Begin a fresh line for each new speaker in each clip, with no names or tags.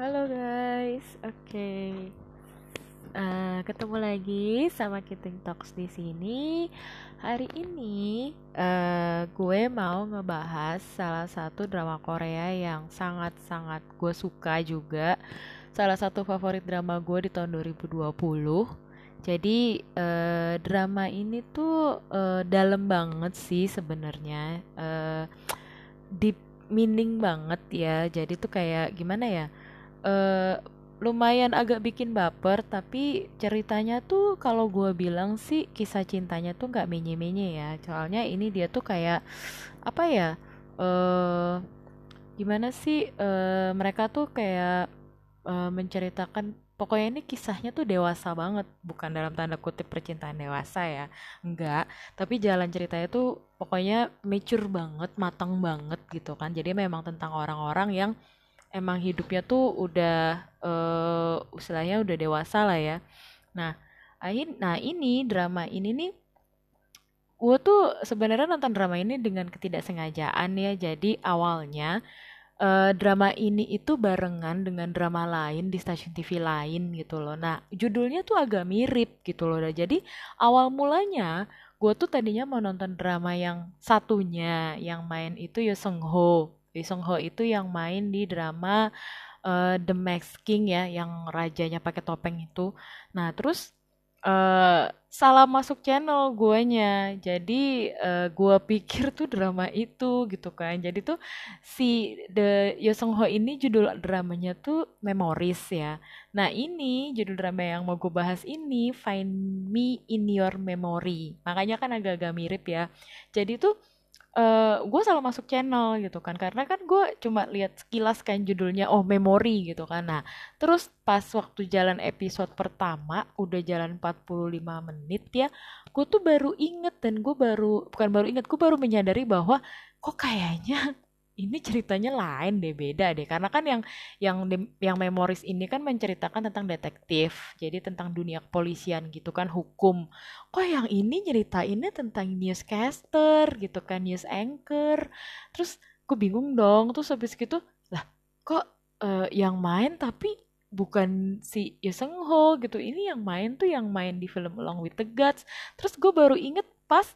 Halo guys, oke. Eh, ketemu lagi sama Kiting Talks di sini. Hari ini eh, gue mau ngebahas salah satu drama Korea yang sangat-sangat gue suka juga. Salah satu favorit drama gue di tahun 2020. Jadi eh, drama ini tuh eh, dalam banget sih sebenarnya. Eh, deep meaning banget ya. Jadi tuh kayak gimana ya? Eh lumayan agak bikin baper tapi ceritanya tuh kalau gue bilang sih kisah cintanya tuh nggak menye-menye ya. Soalnya ini dia tuh kayak apa ya eh gimana sih eh mereka tuh kayak eh, menceritakan pokoknya ini kisahnya tuh dewasa banget. Bukan dalam tanda kutip percintaan dewasa ya enggak. Tapi jalan ceritanya tuh pokoknya mature banget matang banget gitu kan. Jadi memang tentang orang-orang yang emang hidupnya tuh udah eh istilahnya udah dewasa lah ya. Nah, ain- nah ini drama ini nih gue tuh sebenarnya nonton drama ini dengan ketidaksengajaan ya. Jadi awalnya eh, drama ini itu barengan dengan drama lain di stasiun TV lain gitu loh. Nah, judulnya tuh agak mirip gitu loh. Nah, jadi awal mulanya gue tuh tadinya mau nonton drama yang satunya yang main itu Yo Ho. Lee Sung Ho itu yang main di drama eh, The Max King ya, yang rajanya pakai topeng itu. Nah, terus eh salah masuk channel guanya. Jadi eh, gua pikir tuh drama itu gitu kan. Jadi tuh si The Yo Sung Ho ini judul dramanya tuh Memories ya. Nah, ini judul drama yang mau gue bahas ini Find Me in Your Memory. Makanya kan agak-agak mirip ya. Jadi tuh eh gue selalu masuk channel gitu kan. Karena kan gue cuma lihat sekilas kan judulnya oh memori gitu kan. Nah terus pas waktu jalan episode pertama udah jalan 45 menit ya gue tuh baru inget dan gue baru bukan baru inget gue baru menyadari bahwa kok kayaknya ini ceritanya lain deh beda deh. Karena kan yang yang yang memoris ini kan menceritakan tentang detektif jadi tentang dunia kepolisian gitu kan hukum. Kok yang ini nyeritainnya tentang newscaster gitu kan news anchor. Terus gue bingung dong terus habis gitu lah kok eh, yang main tapi bukan si Yoo Seung Ho gitu. Ini yang main tuh yang main di film Along with the Gods. Terus gue baru inget pas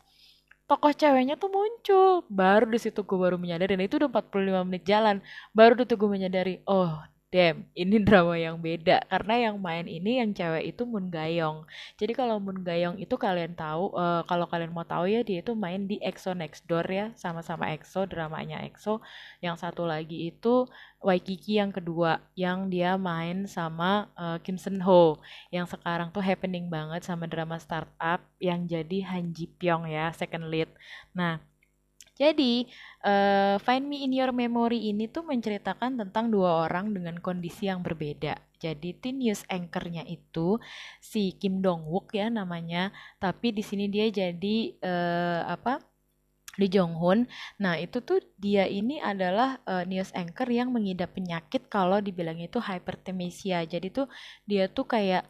tokoh ceweknya tuh muncul. Baru di situ gue baru menyadari. Dan itu udah 45 menit jalan. Baru tuh gue menyadari oh damn ini drama yang beda. Karena yang main ini yang cewek itu Moon Gayong. Jadi kalau Moon Gayong itu kalian tahu eh, kalau kalian mau tahu ya dia itu main di EXO Next Door ya sama-sama EXO dramanya EXO. Yang satu lagi itu Waikiki yang kedua yang dia main sama eh, Kim Seon Ho. Yang sekarang tuh happening banget sama drama startup yang jadi Han Ji Pyong ya second lead. Nah, jadi eh, Find Me in Your Memory ini tuh menceritakan tentang dua orang dengan kondisi yang berbeda. Jadi teen news anchor-nya itu si Kim Dong Wook ya namanya, tapi di sini dia jadi eh, apa? Lee Jong Hoon. Nah, itu tuh dia ini adalah eh, news anchor yang mengidap penyakit kalau dibilang itu hypertemesia. Jadi tuh dia tuh kayak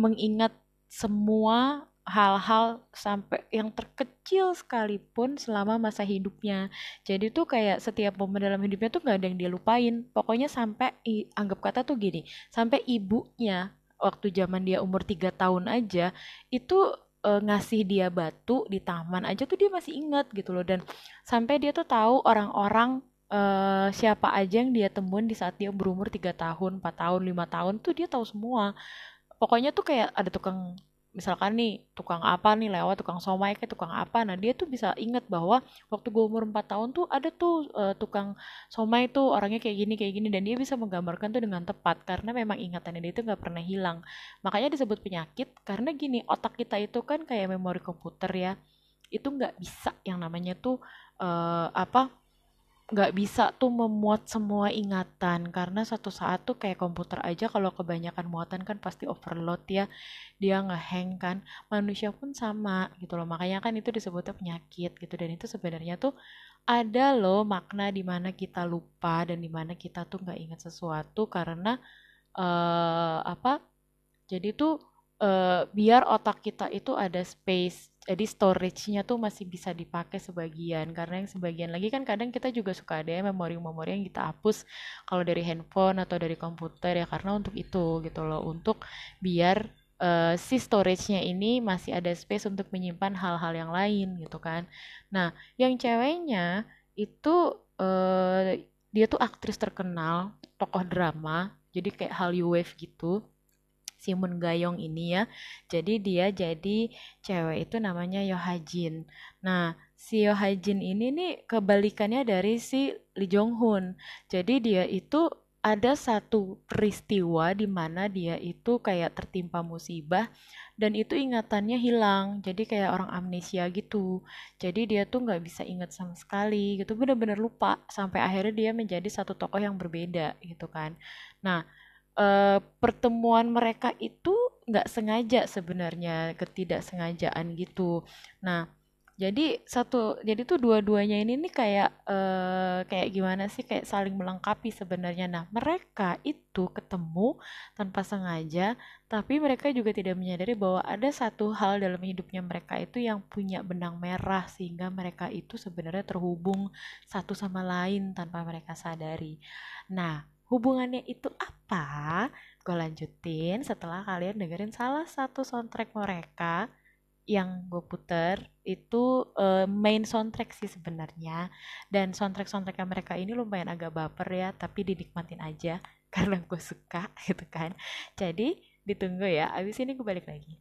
mengingat semua hal-hal sampai yang terkecil sekalipun selama masa hidupnya. Jadi tuh kayak setiap momen dalam hidupnya tuh nggak ada yang dia lupain. Pokoknya sampai anggap kata tuh gini, sampai ibunya waktu zaman dia umur tiga tahun aja itu eh, ngasih dia batu di taman aja tuh dia masih ingat gitu loh dan sampai dia tuh tahu orang-orang eh, siapa aja yang dia temuin di saat dia berumur tiga tahun, 4 tahun, lima tahun tuh dia tahu semua pokoknya tuh kayak ada tukang misalkan nih tukang apa nih lewat tukang somai kayak tukang apa. Nah dia tuh bisa inget bahwa waktu gue umur 4 tahun tuh ada tuh eh, tukang somai tuh orangnya kayak gini kayak gini. Dan dia bisa menggambarkan tuh dengan tepat karena memang ingatannya dia itu nggak pernah hilang. Makanya disebut penyakit karena gini otak kita itu kan kayak memori komputer ya. Itu nggak bisa yang namanya tuh eh, apa nggak bisa tuh memuat semua ingatan. Karena suatu saat tuh kayak komputer aja kalau kebanyakan muatan kan pasti overload ya. Dia ngehang kan. Manusia pun sama gitu loh. Makanya kan itu disebutnya penyakit gitu. Dan itu sebenarnya tuh ada loh makna di mana kita lupa dan di mana kita tuh nggak ingat sesuatu karena eh apa? Jadi tuh uh, biar otak kita itu ada space jadi storage-nya tuh masih bisa dipakai sebagian. Karena yang sebagian lagi kan kadang kita juga suka ada ya memori-memori yang kita hapus kalau dari handphone atau dari komputer ya karena untuk itu gitu loh. Untuk biar uh, si storage-nya ini masih ada space untuk menyimpan hal-hal yang lain gitu kan. Nah yang ceweknya itu uh, dia tuh aktris terkenal tokoh drama jadi kayak Hallyu Wave gitu si Moon Gayong ini ya. Jadi dia jadi cewek itu namanya Yohajin. Nah, si Yohajin ini nih kebalikannya dari si Lee Jong Hun. Jadi dia itu ada satu peristiwa di mana dia itu kayak tertimpa musibah dan itu ingatannya hilang jadi kayak orang amnesia gitu jadi dia tuh nggak bisa ingat sama sekali gitu bener-bener lupa sampai akhirnya dia menjadi satu tokoh yang berbeda gitu kan nah uh, pertemuan mereka itu nggak sengaja sebenarnya ketidaksengajaan gitu. Nah jadi satu jadi tuh dua-duanya ini nih kayak uh, kayak gimana sih kayak saling melengkapi sebenarnya. Nah mereka itu ketemu tanpa sengaja tapi mereka juga tidak menyadari bahwa ada satu hal dalam hidupnya mereka itu yang punya benang merah sehingga mereka itu sebenarnya terhubung satu sama lain tanpa mereka sadari. Nah hubungannya itu apa? Gue lanjutin setelah kalian dengerin salah satu soundtrack mereka yang gue puter itu uh, main soundtrack sih sebenarnya dan soundtrack soundtracknya mereka ini lumayan agak baper ya tapi dinikmatin aja karena gue suka gitu kan jadi ditunggu ya abis ini gue balik lagi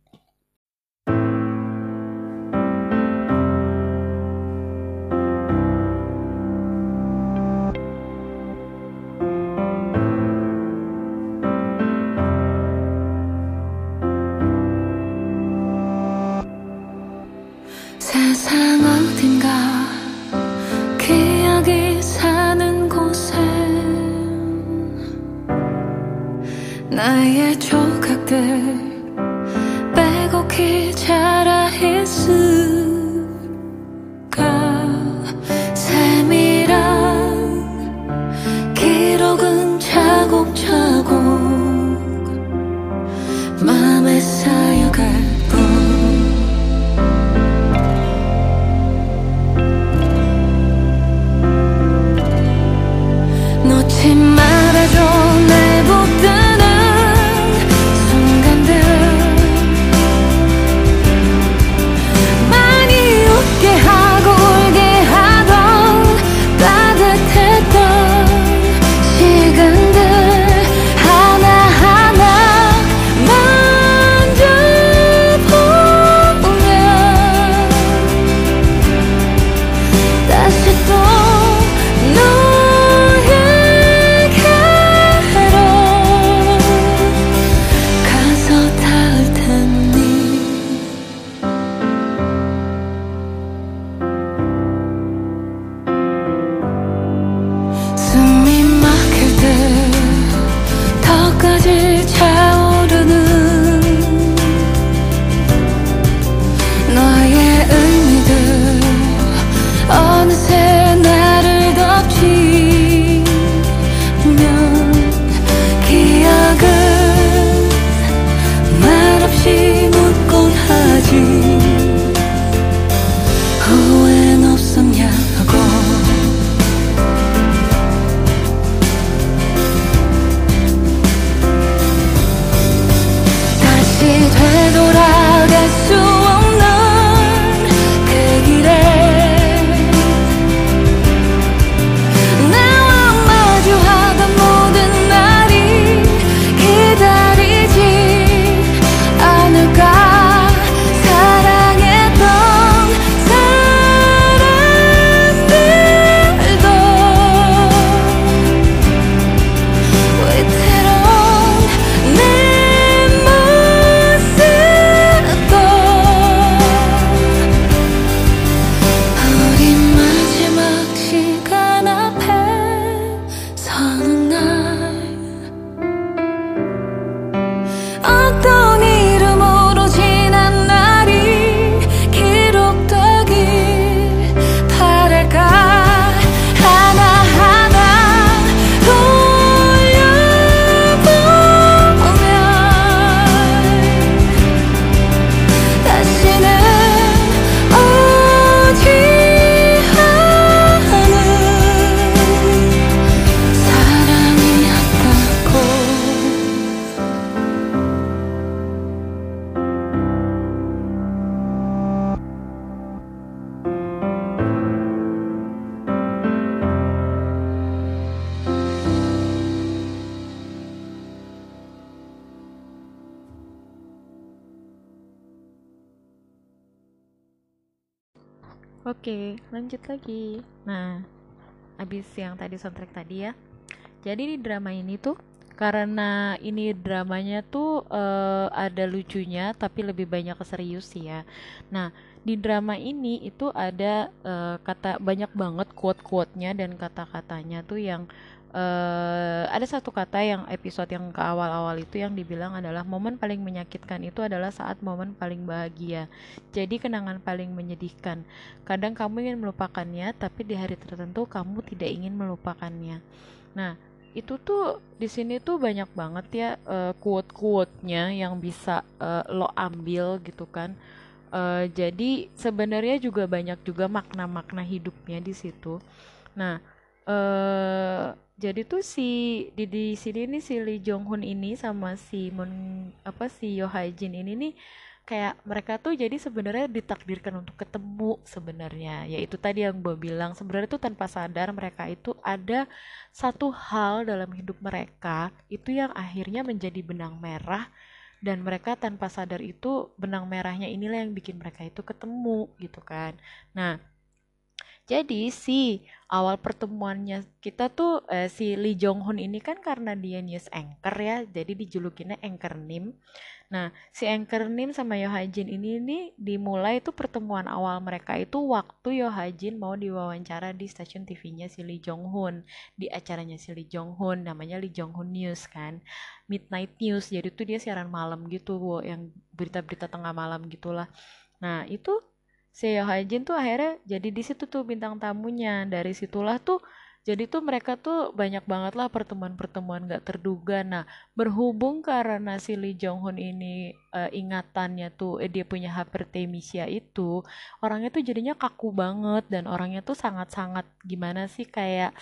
lagi. Nah, abis yang tadi soundtrack tadi ya. Jadi di drama ini tuh karena ini dramanya tuh uh, ada lucunya tapi lebih banyak serius sih ya. Nah, di drama ini itu ada uh, kata banyak banget quote-quote-nya dan kata-katanya tuh yang uh, ada satu kata yang episode yang ke awal-awal itu yang dibilang adalah momen paling menyakitkan itu adalah saat momen paling bahagia. Jadi kenangan paling menyedihkan. Kadang kamu ingin melupakannya, tapi di hari tertentu kamu tidak ingin melupakannya. Nah, itu tuh di sini tuh banyak banget ya uh, quote-quote-nya yang bisa uh, lo ambil gitu kan. Uh, jadi sebenarnya juga banyak juga makna-makna hidupnya di situ. Nah, uh, jadi tuh si di di sini nih si Lee Jong Hun ini sama si apa si Yo Hae Jin ini nih kayak mereka tuh jadi sebenarnya ditakdirkan untuk ketemu sebenarnya. Yaitu tadi yang gue bilang sebenarnya tuh tanpa sadar mereka itu ada satu hal dalam hidup mereka itu yang akhirnya menjadi benang merah dan mereka tanpa sadar itu benang merahnya inilah yang bikin mereka itu ketemu gitu kan. Nah jadi si awal pertemuannya kita tuh eh, si Lee Jong Hun ini kan karena dia news anchor ya, jadi dijulukinnya anchor Nim. Nah, si anchor Nim sama Yo Ha Jin ini nih dimulai tuh pertemuan awal mereka itu waktu Yo Ha Jin mau diwawancara di stasiun TV-nya si Lee Jong Hun di acaranya si Lee Jong Hun namanya Lee Jong Hun News kan. Midnight News. Jadi tuh dia siaran malam gitu, yang berita-berita tengah malam gitulah. Nah, itu si Hajin tuh akhirnya jadi di situ tuh bintang tamunya dari situlah tuh jadi tuh mereka tuh banyak banget lah pertemuan-pertemuan gak terduga. Nah, berhubung karena si Lee Jong Hun ini uh, ingatannya tuh eh, dia punya hypertemisia itu, orangnya tuh jadinya kaku banget dan orangnya tuh sangat-sangat gimana sih kayak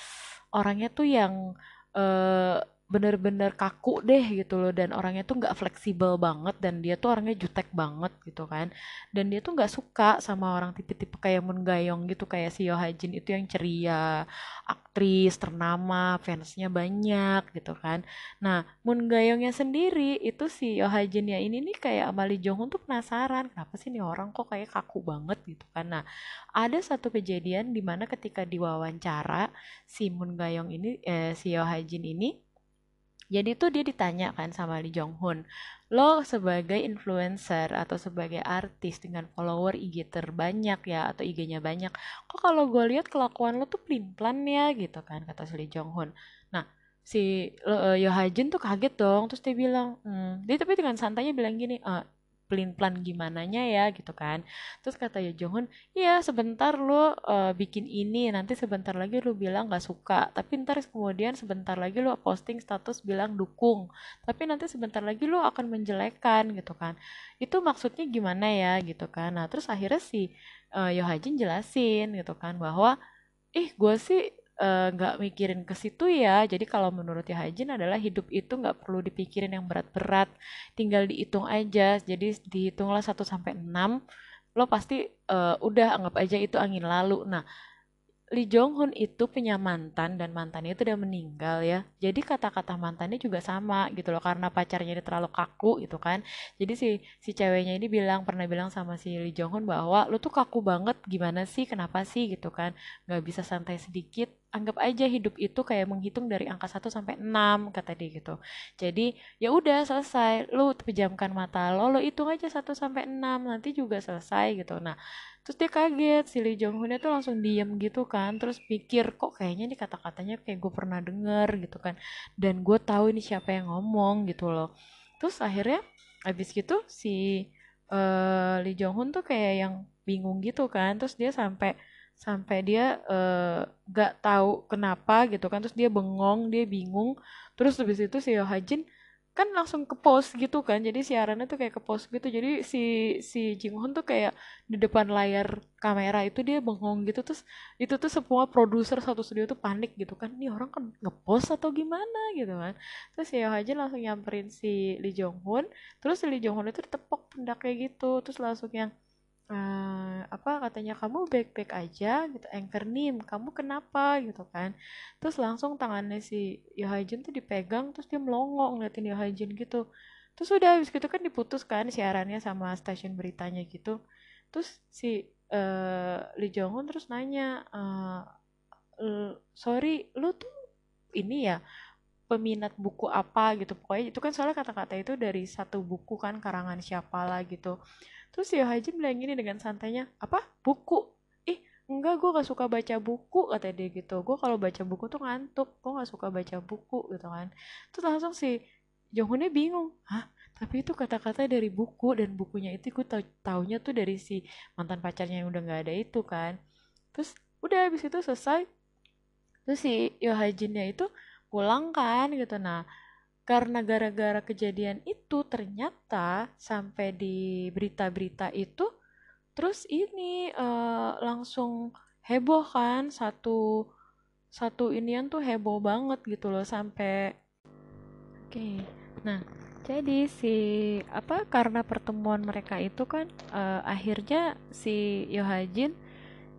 orangnya tuh yang uh, bener-bener kaku deh gitu loh. Dan orangnya tuh nggak fleksibel banget dan dia tuh orangnya jutek banget gitu kan. Dan dia tuh nggak suka sama orang tipe-tipe kayak Moon Gayong gitu kayak si Yo Jin itu yang ceria aktris ternama fansnya banyak gitu kan. Nah Moon Gayongnya sendiri itu si Yo Jin ya ini nih kayak Amali Jong tuh penasaran kenapa sih nih orang kok kayak kaku banget gitu kan. Nah ada satu kejadian di mana ketika diwawancara si Moon Gayong ini eh, si Yo Jin ini jadi tuh dia ditanya kan sama Lee Jong Hun, lo sebagai influencer atau sebagai artis dengan follower IG terbanyak ya atau IG-nya banyak, kok kalau gue lihat kelakuan lo tuh pelin-pelan ya gitu kan kata si Lee Jong Hun. Nah si uh, Yo Ha Jin tuh kaget dong, terus dia bilang, hmm, dia tapi dengan santainya bilang gini, uh, pelin-pelan gimananya ya gitu kan. Terus kata ya Jonghyun iya sebentar lo uh, bikin ini nanti sebentar lagi lo bilang gak suka tapi ntar kemudian sebentar lagi lo posting status bilang dukung tapi nanti sebentar lagi lo akan menjelekkan gitu kan. Itu maksudnya gimana ya gitu kan. Nah terus akhirnya si uh, Yohajin jelasin gitu kan bahwa ih gue sih Eh, nggak uh, mikirin ke situ ya. Jadi kalau menurut ya Hajin adalah hidup itu nggak perlu dipikirin yang berat-berat, tinggal dihitung aja. Jadi dihitunglah 1 sampai 6 lo pasti uh, udah anggap aja itu angin lalu. Nah, Lee Jong Hun itu punya mantan dan mantannya itu udah meninggal ya. Jadi kata-kata mantannya juga sama gitu loh karena pacarnya ini terlalu kaku gitu kan. Jadi si si ceweknya ini bilang pernah bilang sama si Lee Jong Hun bahwa lu tuh kaku banget gimana sih kenapa sih gitu kan. Gak bisa santai sedikit. Anggap aja hidup itu kayak menghitung dari angka 1 sampai 6 kata dia gitu. Jadi ya udah selesai. Lu pejamkan mata lo, lo hitung aja 1 sampai 6 nanti juga selesai gitu. Nah, terus dia kaget si Lee Jong Hoon itu langsung diem gitu kan. Terus pikir kok kayaknya nih kata-katanya kayak gue pernah denger gitu kan. Dan gue tahu ini siapa yang ngomong gitu loh. Terus akhirnya abis gitu si uh, Lee Jong Hoon tuh kayak yang bingung gitu kan. Terus dia sampai sampai dia uh, gak tahu kenapa gitu kan. Terus dia bengong dia bingung. Terus habis itu si Yo Hajin kan langsung ke post gitu kan. Jadi siarannya tuh kayak ke post gitu. Jadi si si Jing Hoon tuh kayak di depan layar kamera itu dia bengong gitu. Terus itu tuh semua produser satu studio tuh panik gitu kan. Ini orang kan ngepost atau gimana gitu kan. Terus ya aja langsung nyamperin si Lee Jong Hoon. Terus si Lee Jong Hoon itu ditepok pundak kayak gitu. Terus langsung yang uh, apa katanya kamu baik-baik aja gitu anchor nim kamu kenapa? gitu kan. Terus langsung tangannya si Yohajin tuh dipegang terus dia melongo ngeliatin Yohajin gitu. Terus udah habis gitu kan diputus kan siarannya sama stasiun beritanya gitu. Terus si uh, Lee Jong Hun terus nanya uh, sorry lu tuh ini ya peminat buku apa? gitu. Pokoknya itu kan soalnya kata-kata itu dari satu buku kan karangan siapa lah gitu terus Yo Hajin bilang gini dengan santainya apa? Buku? Ih enggak gue gak suka baca buku kata dia gitu. Gue kalau baca buku tuh ngantuk gue gak suka baca buku gitu kan. Terus langsung si Jonghunnya bingung hah? Tapi itu kata-kata dari buku dan bukunya itu gue tau taunya tuh dari si mantan pacarnya yang udah nggak ada itu kan. Terus udah habis itu selesai. Terus si Yohajinnya itu pulang kan gitu. Nah karena gara-gara kejadian itu ternyata sampai di berita-berita itu terus ini uh, langsung heboh kan satu satu inian tuh heboh banget gitu loh sampai oke okay. nah jadi si apa karena pertemuan mereka itu kan uh, akhirnya si Yohajin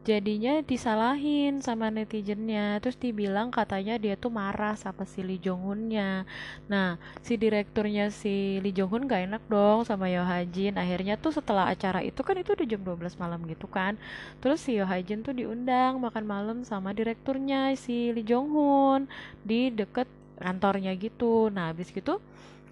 jadinya disalahin sama netizennya. Terus dibilang katanya dia tuh marah sama si Lee Jong Hunnya nah si direkturnya si Lee Jong Hun gak enak dong sama Yo Ha Jin. Akhirnya tuh setelah acara itu kan itu udah jam 12 malam gitu kan. Terus si Yo Ha Jin tuh diundang makan malam sama direkturnya si Lee Jong Hun di deket kantornya gitu. Nah habis gitu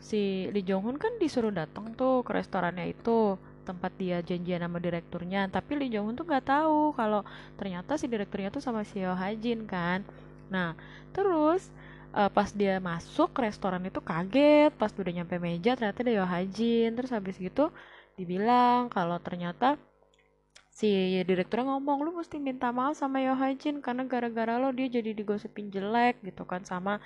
si Lee Jong Hun kan disuruh datang tuh ke restorannya itu tempat dia janjian sama direkturnya tapi Lee Jong Un tuh nggak tahu kalau ternyata si direkturnya tuh sama si Yo Hajin kan. Nah terus uh, pas dia masuk restoran itu kaget pas udah nyampe meja ternyata ada Yo Hajin. Terus habis gitu dibilang kalau ternyata si direkturnya ngomong lu mesti minta maaf sama Yo Hajin karena gara-gara lo dia jadi digosipin jelek gitu kan sama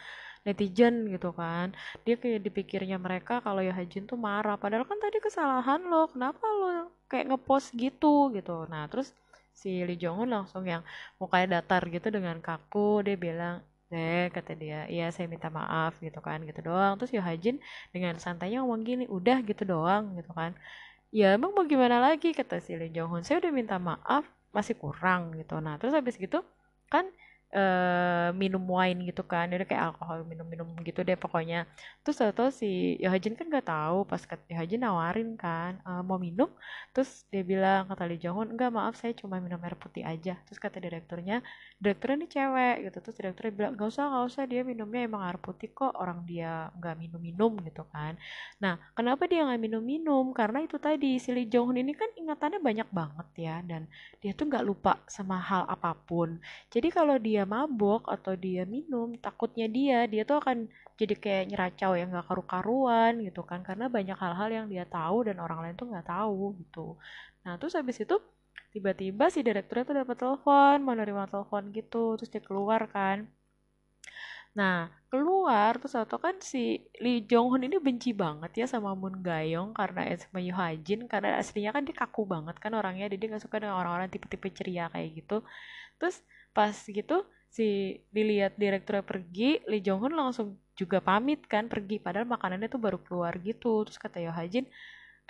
netizen gitu kan. Dia kayak dipikirnya mereka kalau ya Hajin tuh marah. Padahal kan tadi kesalahan lo. Kenapa lo kayak ngepost gitu gitu. Nah terus si Lee Jong Un langsung yang mukanya datar gitu dengan kaku. Dia bilang deh kata dia iya saya minta maaf gitu kan gitu doang. Terus Yo Hajin dengan santainya ngomong gini udah gitu doang gitu kan. Ya emang mau gimana lagi? kata si Lee Jong Un saya udah minta maaf masih kurang gitu. Nah terus habis gitu kan uh, minum wine gitu kan. Dia kayak alkohol minum-minum gitu deh pokoknya. Terus tau si Yohajin kan gak tahu pas Yohajin nawarin kan uh, mau minum. Terus dia bilang kata Lee Jong enggak maaf saya cuma minum air putih aja. Terus kata direkturnya direkturnya ini cewek gitu. Terus direkturnya bilang gak usah gak usah dia minumnya emang air putih kok orang dia nggak minum-minum gitu kan. Nah kenapa dia nggak minum-minum? Karena itu tadi si Lee Jong ini kan ingatannya banyak banget ya dan dia tuh nggak lupa sama hal apa pun. Jadi kalau dia dia mabok atau dia minum takutnya dia dia tuh akan jadi kayak nyeracau yang gak karu-karuan gitu kan. Karena banyak hal-hal yang dia tahu dan orang lain tuh nggak tahu gitu. Nah terus habis itu tiba-tiba si direkturnya tuh dapat telepon menerima telepon gitu terus dia keluar kan. Nah, keluar terus atau kan si Lee Jong Hun ini benci banget ya sama Moon Gayong karena sama Yoo Ha Jin karena aslinya kan dia kaku banget kan orangnya jadi dia gak suka dengan orang-orang tipe-tipe ceria kayak gitu. Terus pas gitu si dilihat direkturnya pergi Lee Jong Hun langsung juga pamit kan pergi. Padahal makanannya tuh baru keluar gitu. Terus kata Yo Hajin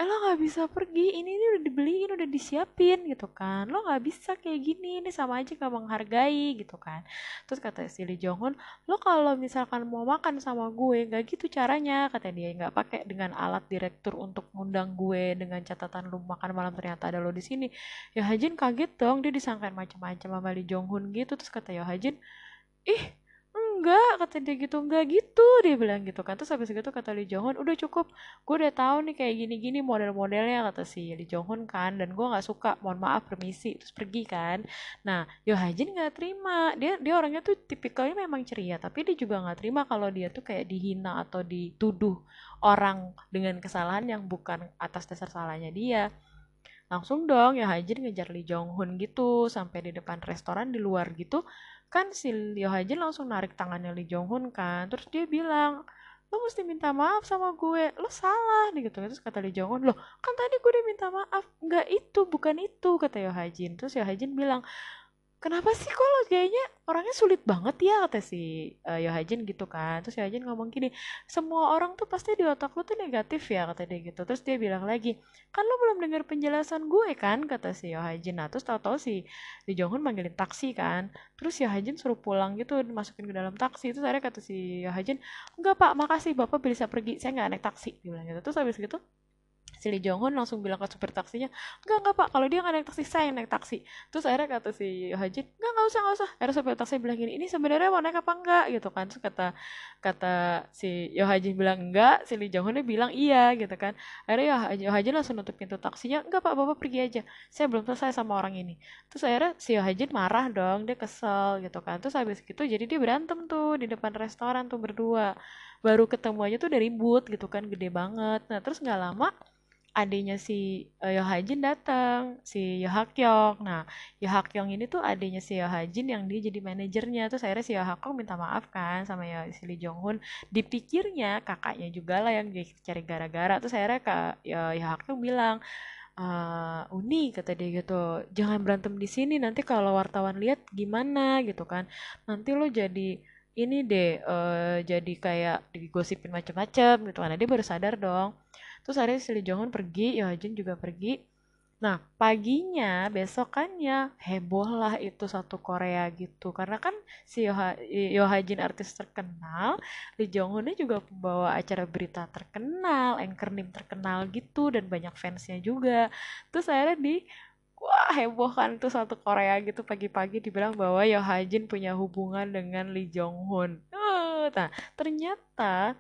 eh lo nggak bisa pergi. Ini ini udah dibeliin udah disiapin gitu kan. Lo nggak bisa kayak gini. Ini sama aja gak menghargai gitu kan. Terus kata si Lee Jong Un lo kalau misalkan mau makan sama gue nggak gitu caranya kata dia. Nggak pakai dengan alat direktur untuk ngundang gue dengan catatan lo makan malam ternyata ada lo di sini. Ya Hajin kaget dong. Dia disangkain macam-macam sama Lee Jong Un gitu. Terus kata ya Hajin ih enggak kata dia gitu enggak gitu. Dia bilang gitu kan terus habis itu kata Lee Jong Hun udah cukup gue udah tahu nih kayak gini-gini model-modelnya kata si Lee Jong Hun kan. Dan gue nggak suka mohon maaf permisi terus pergi kan. Nah Yo Hajin nggak terima. Dia dia orangnya tuh tipikalnya memang ceria tapi dia juga nggak terima kalau dia tuh kayak dihina atau dituduh orang dengan kesalahan yang bukan atas dasar salahnya dia. Langsung dong ya Hajin ngejar Lee Jong Hun gitu sampai di depan restoran di luar gitu kan si Leo Hajin langsung narik tangannya Lee Jong Hun kan. Terus dia bilang lo mesti minta maaf sama gue. Lo salah nih gitu terus kata Lee Jong Hun lo kan tadi gue udah minta maaf. Nggak itu bukan itu kata Yo Hajin terus Yo Hajin bilang kenapa sih kok lo kayaknya orangnya sulit banget ya kata si uh, Yohajin gitu kan. Terus Yohajin ngomong gini semua orang tuh pasti di otak lo tuh negatif ya kata dia gitu. Terus dia bilang lagi kan lo belum dengar penjelasan gue kan kata si Yohajin nah terus tahu-tahu si Lee Jong Hun manggilin taksi kan. Terus Yohajin suruh pulang gitu masukin ke dalam taksi. Terus akhirnya kata si Yohajin enggak pak makasih bapak bisa pergi saya nggak naik taksi dia bilang gitu. Terus habis gitu si Lee Jong Hun langsung bilang ke supir taksinya enggak enggak pak kalau dia nggak naik taksi saya yang naik taksi. Terus akhirnya kata si Hajin enggak nggak usah nggak usah. Akhirnya supir taksi bilang gini ini sebenarnya mau naik apa enggak gitu kan. Terus kata kata si Yo Hajin bilang enggak si Lee Jong Hun bilang iya gitu kan. Akhirnya Yo Hajin langsung nutup pintu taksinya enggak pak bapak pergi aja. Saya belum selesai sama orang ini. Terus akhirnya si Yo Hajin marah dong dia kesel gitu kan. Terus habis gitu jadi dia berantem tuh di depan restoran tuh berdua. Baru ketemu aja tuh dari ribut gitu kan gede banget. Nah terus nggak lama adiknya si uh, Yo Hajin datang, si Yo Hakyong. Nah, Yo Hakyong ini tuh adiknya si Yo Hajin yang dia jadi manajernya. Terus akhirnya si Yo Hakyong minta maaf kan sama Yo, si Lee Jong Hun. Dipikirnya kakaknya juga lah yang cari gara-gara. Terus akhirnya kak Yo, Yo Hakyong bilang, uh, Uni kata dia gitu, jangan berantem di sini. Nanti kalau wartawan lihat gimana gitu kan. Nanti lo jadi ini deh uh, jadi kayak digosipin macam-macam gitu kan. Nah, dia baru sadar dong terus akhirnya si Lee Jong Un pergi Jin juga pergi Nah, paginya, besokannya, heboh lah itu satu Korea gitu. Karena kan si Yoha, Yoha Jin artis terkenal, Lee Jong Hoon juga pembawa acara berita terkenal, anchor name terkenal gitu, dan banyak fansnya juga. Terus akhirnya di, wah heboh kan tuh satu Korea gitu pagi-pagi dibilang bahwa Yoha Jin punya hubungan dengan Lee Jong Hoon. Uh, nah, ternyata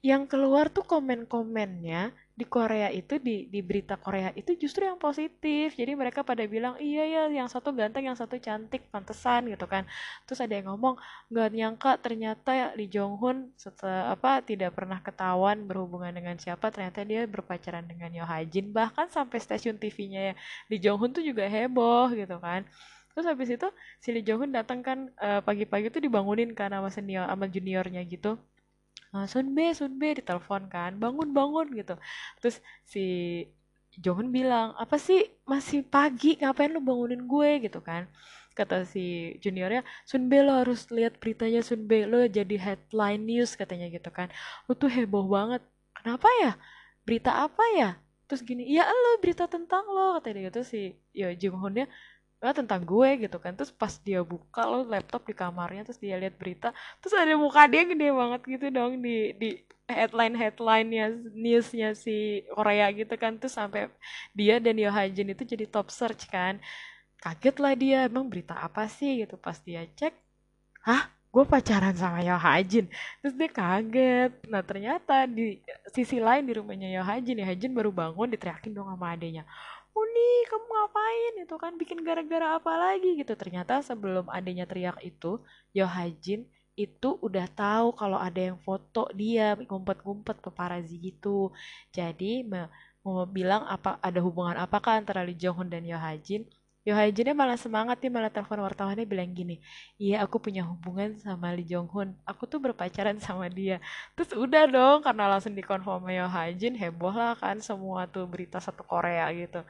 yang keluar tuh komen-komennya di Korea itu di di berita Korea itu justru yang positif. Jadi mereka pada bilang iya ya yang satu ganteng yang satu cantik pantesan gitu kan. Terus ada yang ngomong nggak nyangka ternyata ya Lee Jong Hun apa tidak pernah ketahuan berhubungan dengan siapa. Ternyata dia berpacaran dengan Yo Ha Jin. Bahkan sampai stasiun TV-nya ya Lee Jong Hun tuh juga heboh gitu kan. Terus habis itu si Lee Jong Hun datang kan uh, pagi-pagi tuh dibangunin kan sama senior sama juniornya gitu Sunbe Sunbe ditelepon kan bangun bangun gitu. Terus si Jonghyun bilang apa sih masih pagi ngapain lu bangunin gue? Gitu kan. Kata si juniornya Sunbe lo harus lihat beritanya Sunbe lo jadi headline news katanya gitu kan. Lo tuh heboh banget. Kenapa ya? Berita apa ya? Terus gini ya lo berita tentang lo katanya gitu. Si ya Jonghyunnya ah, tentang gue gitu kan. Terus pas dia buka lo laptop di kamarnya terus dia lihat berita terus ada muka dia gede banget gitu dong di di headline headlinenya newsnya si Korea gitu kan. Terus sampai dia dan Yo Jin itu jadi top search kan. Kaget lah dia emang berita apa sih? gitu. Pas dia cek hah? Gue pacaran sama Yo Jin terus dia kaget. Nah ternyata di sisi lain di rumahnya Yo Jin Yo Jin baru bangun diteriakin dong sama adenya Uni kamu ngapain? Itu kan bikin gara-gara apa lagi gitu. Ternyata sebelum adanya teriak itu Yo Hajin itu udah tahu kalau ada yang foto dia ngumpet-ngumpet paparazi gitu. Jadi mau bilang apa ada hubungan apakah antara Lee Jong Hun dan Yo Hajin Yo Hajinnya malah semangat dia malah telepon wartawannya bilang gini iya aku punya hubungan sama Lee Jong Hun aku tuh berpacaran sama dia. Terus udah dong karena langsung dikonfirm Yo Hajin heboh lah kan semua tuh berita satu Korea gitu.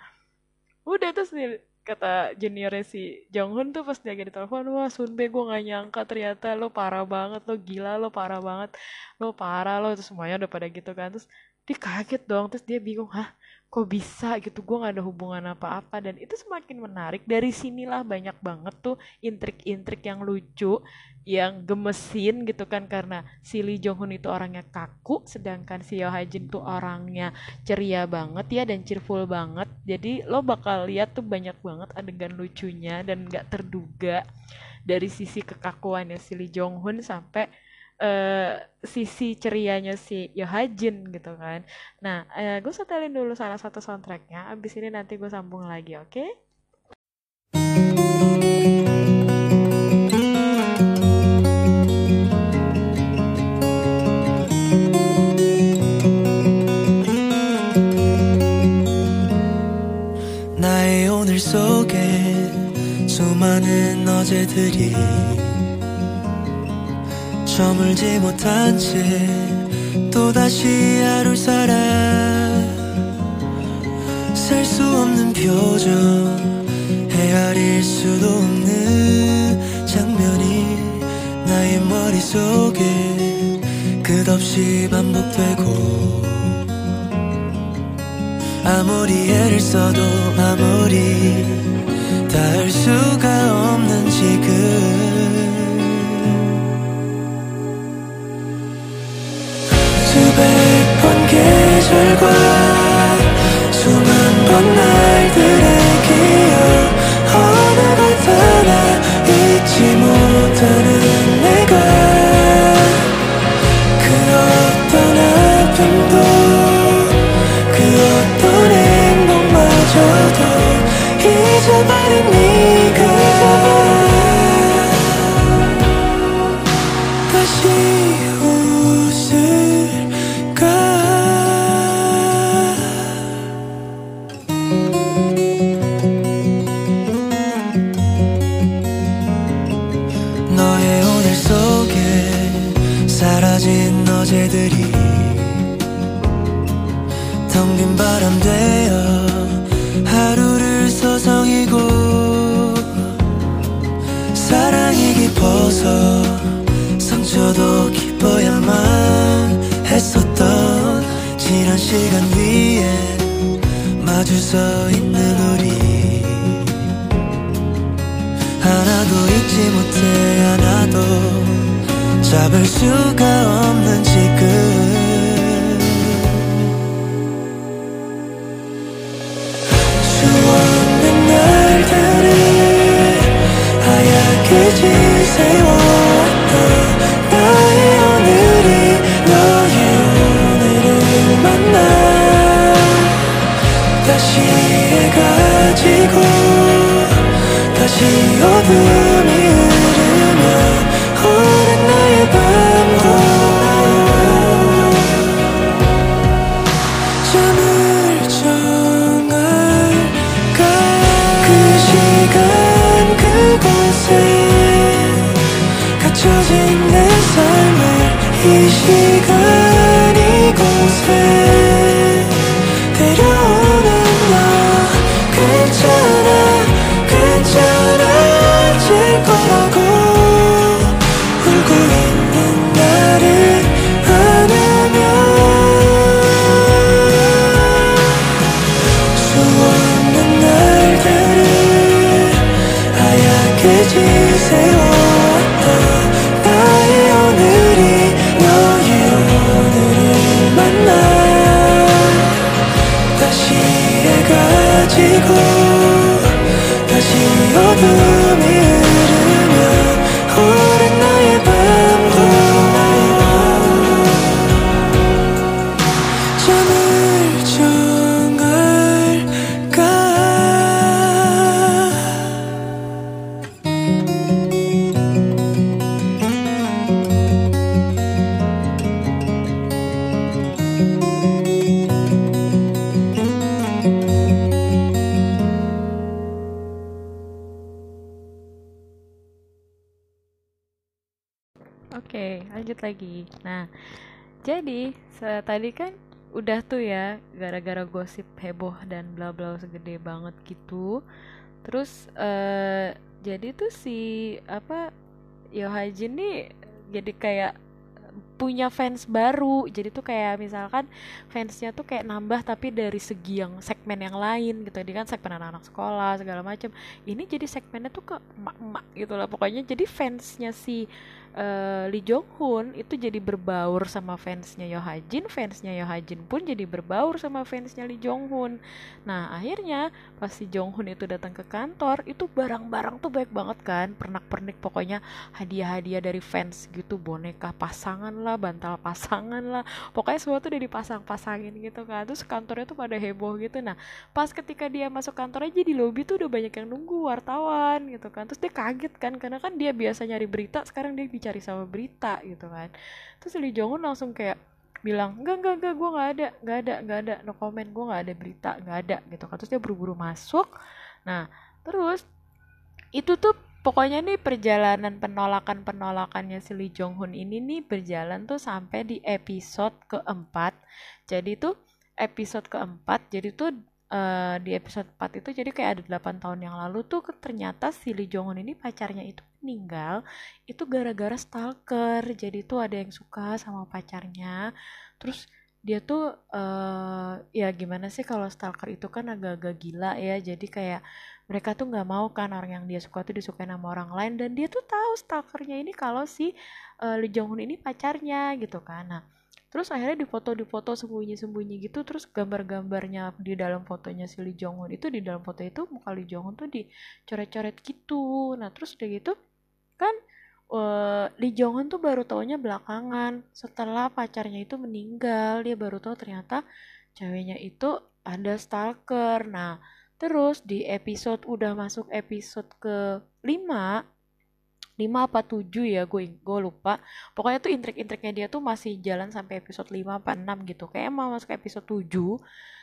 Udah terus nih kata juniornya si Jonghyun tuh pas dia lagi telepon wah Sunbe gue gak nyangka ternyata lo parah banget lo gila lo parah banget lo parah lo terus semuanya udah pada gitu kan. Terus dia kaget dong terus dia bingung hah kok bisa gitu? Gue gak ada hubungan apa-apa. Dan itu semakin menarik. Dari sinilah banyak banget tuh intrik-intrik yang lucu yang gemesin gitu kan. Karena si Lee Jong Hun itu orangnya kaku sedangkan si Ha Jin tuh orangnya ceria banget ya dan cheerful banget. Jadi lo bakal lihat tuh banyak banget adegan lucunya dan gak terduga dari sisi kekakuannya si Lee Jong Hun sampai uh, sisi cerianya si Yohajin gitu kan. Nah, uh, gue setelin dulu salah satu soundtracknya. Abis ini nanti gue sambung lagi, oke? Okay? 속에 수많은 어제들이 저물지 못한 채 또다시 하루 살아 살 수 없는 표정 헤아릴 수도 없는 장면이 나의 머릿속에 끝없이 반복되고. 아무리 애를 써도 아무리 닿을 수가 없는 지금 사실과 수만 번 날들의 기억.
하나가 달아 잊지 못하는 내가 그 어떤 아픔도 그 어떤 행복마저도 잊어버린 네가 텅빈 바람 되어 하루를 서성이고 사랑이 깊어서 상처도 기뻐야만 했었던 지난 시간 위에 마주 서 있는 우리. 하나도 잊지 못해 하나도 잡을 수가 없는 지금 다시 해가 지고 다시 어둠이 흐르면 오랜 나의 밤과 잠을 정할까? 그 시간 그곳에 갇혀진 내 삶을 이 시간
go lanjut lagi. Nah, jadi tadi kan udah tuh ya gara-gara gosip heboh dan bla bla segede banget gitu. Terus eh jadi tuh si apa Yohajin nih jadi kayak punya fans baru. Jadi tuh kayak misalkan fansnya tuh kayak nambah tapi dari segi yang segmen yang lain gitu. Dia kan segmen anak-anak sekolah segala macam. Ini jadi segmennya tuh ke emak-emak gitu lah. Pokoknya jadi fansnya si eh, Lee Jong Hoon itu jadi berbaur sama fansnya Yohajin, fansnya Yohajin pun jadi berbaur sama fansnya Lee Jong Hoon. Nah akhirnya pas si Jong Hoon itu datang ke kantor, itu barang-barang tuh baik banget kan, pernak-pernik pokoknya hadiah-hadiah dari fans gitu, boneka pasangan lah, bantal pasangan lah, pokoknya semua tuh udah dipasang-pasangin gitu kan. Terus kantornya tuh pada heboh gitu. Nah pas ketika dia masuk kantor aja di lobi tuh udah banyak yang nunggu wartawan gitu kan. Terus dia kaget kan karena kan dia biasa nyari berita, sekarang dia dicari sama berita gitu kan. Terus Lee Jong Un langsung kayak bilang enggak enggak enggak gue nggak ada nggak ada nggak ada no comment gue nggak ada berita nggak ada gitu kan. Terus dia buru-buru masuk. Nah terus itu tuh pokoknya nih perjalanan penolakan penolakannya si Lee Jong ini nih berjalan tuh sampai di episode keempat. Jadi tuh episode keempat jadi tuh eh, di episode 4 itu jadi kayak ada 8 tahun yang lalu tuh ternyata si Lee Jong Un ini pacarnya itu meninggal itu gara-gara stalker. Jadi tuh ada yang suka sama pacarnya. Terus dia tuh eh ya gimana sih kalau stalker itu kan agak-agak gila ya. Jadi kayak mereka tuh nggak mau kan orang yang dia suka tuh disukai sama orang lain. Dan dia tuh tahu stalkernya ini kalau si eh, Lee Jong Un ini pacarnya gitu kan. Nah terus akhirnya difoto difoto sembunyi-sembunyi gitu terus gambar-gambarnya di dalam fotonya si Lee Jong Un itu di dalam foto itu muka Lee Jong Un tuh dicoret-coret gitu. Nah terus udah gitu kan eh, Lee Jong Un tuh baru taunya belakangan setelah pacarnya itu meninggal dia baru tahu ternyata ceweknya itu ada stalker. Nah terus di episode udah masuk episode ke 5 5 apa 7 ya gue gue lupa. Pokoknya tuh intrik-intriknya dia tuh masih jalan sampai episode 5 apa 6 gitu. Kayak mau masuk episode 7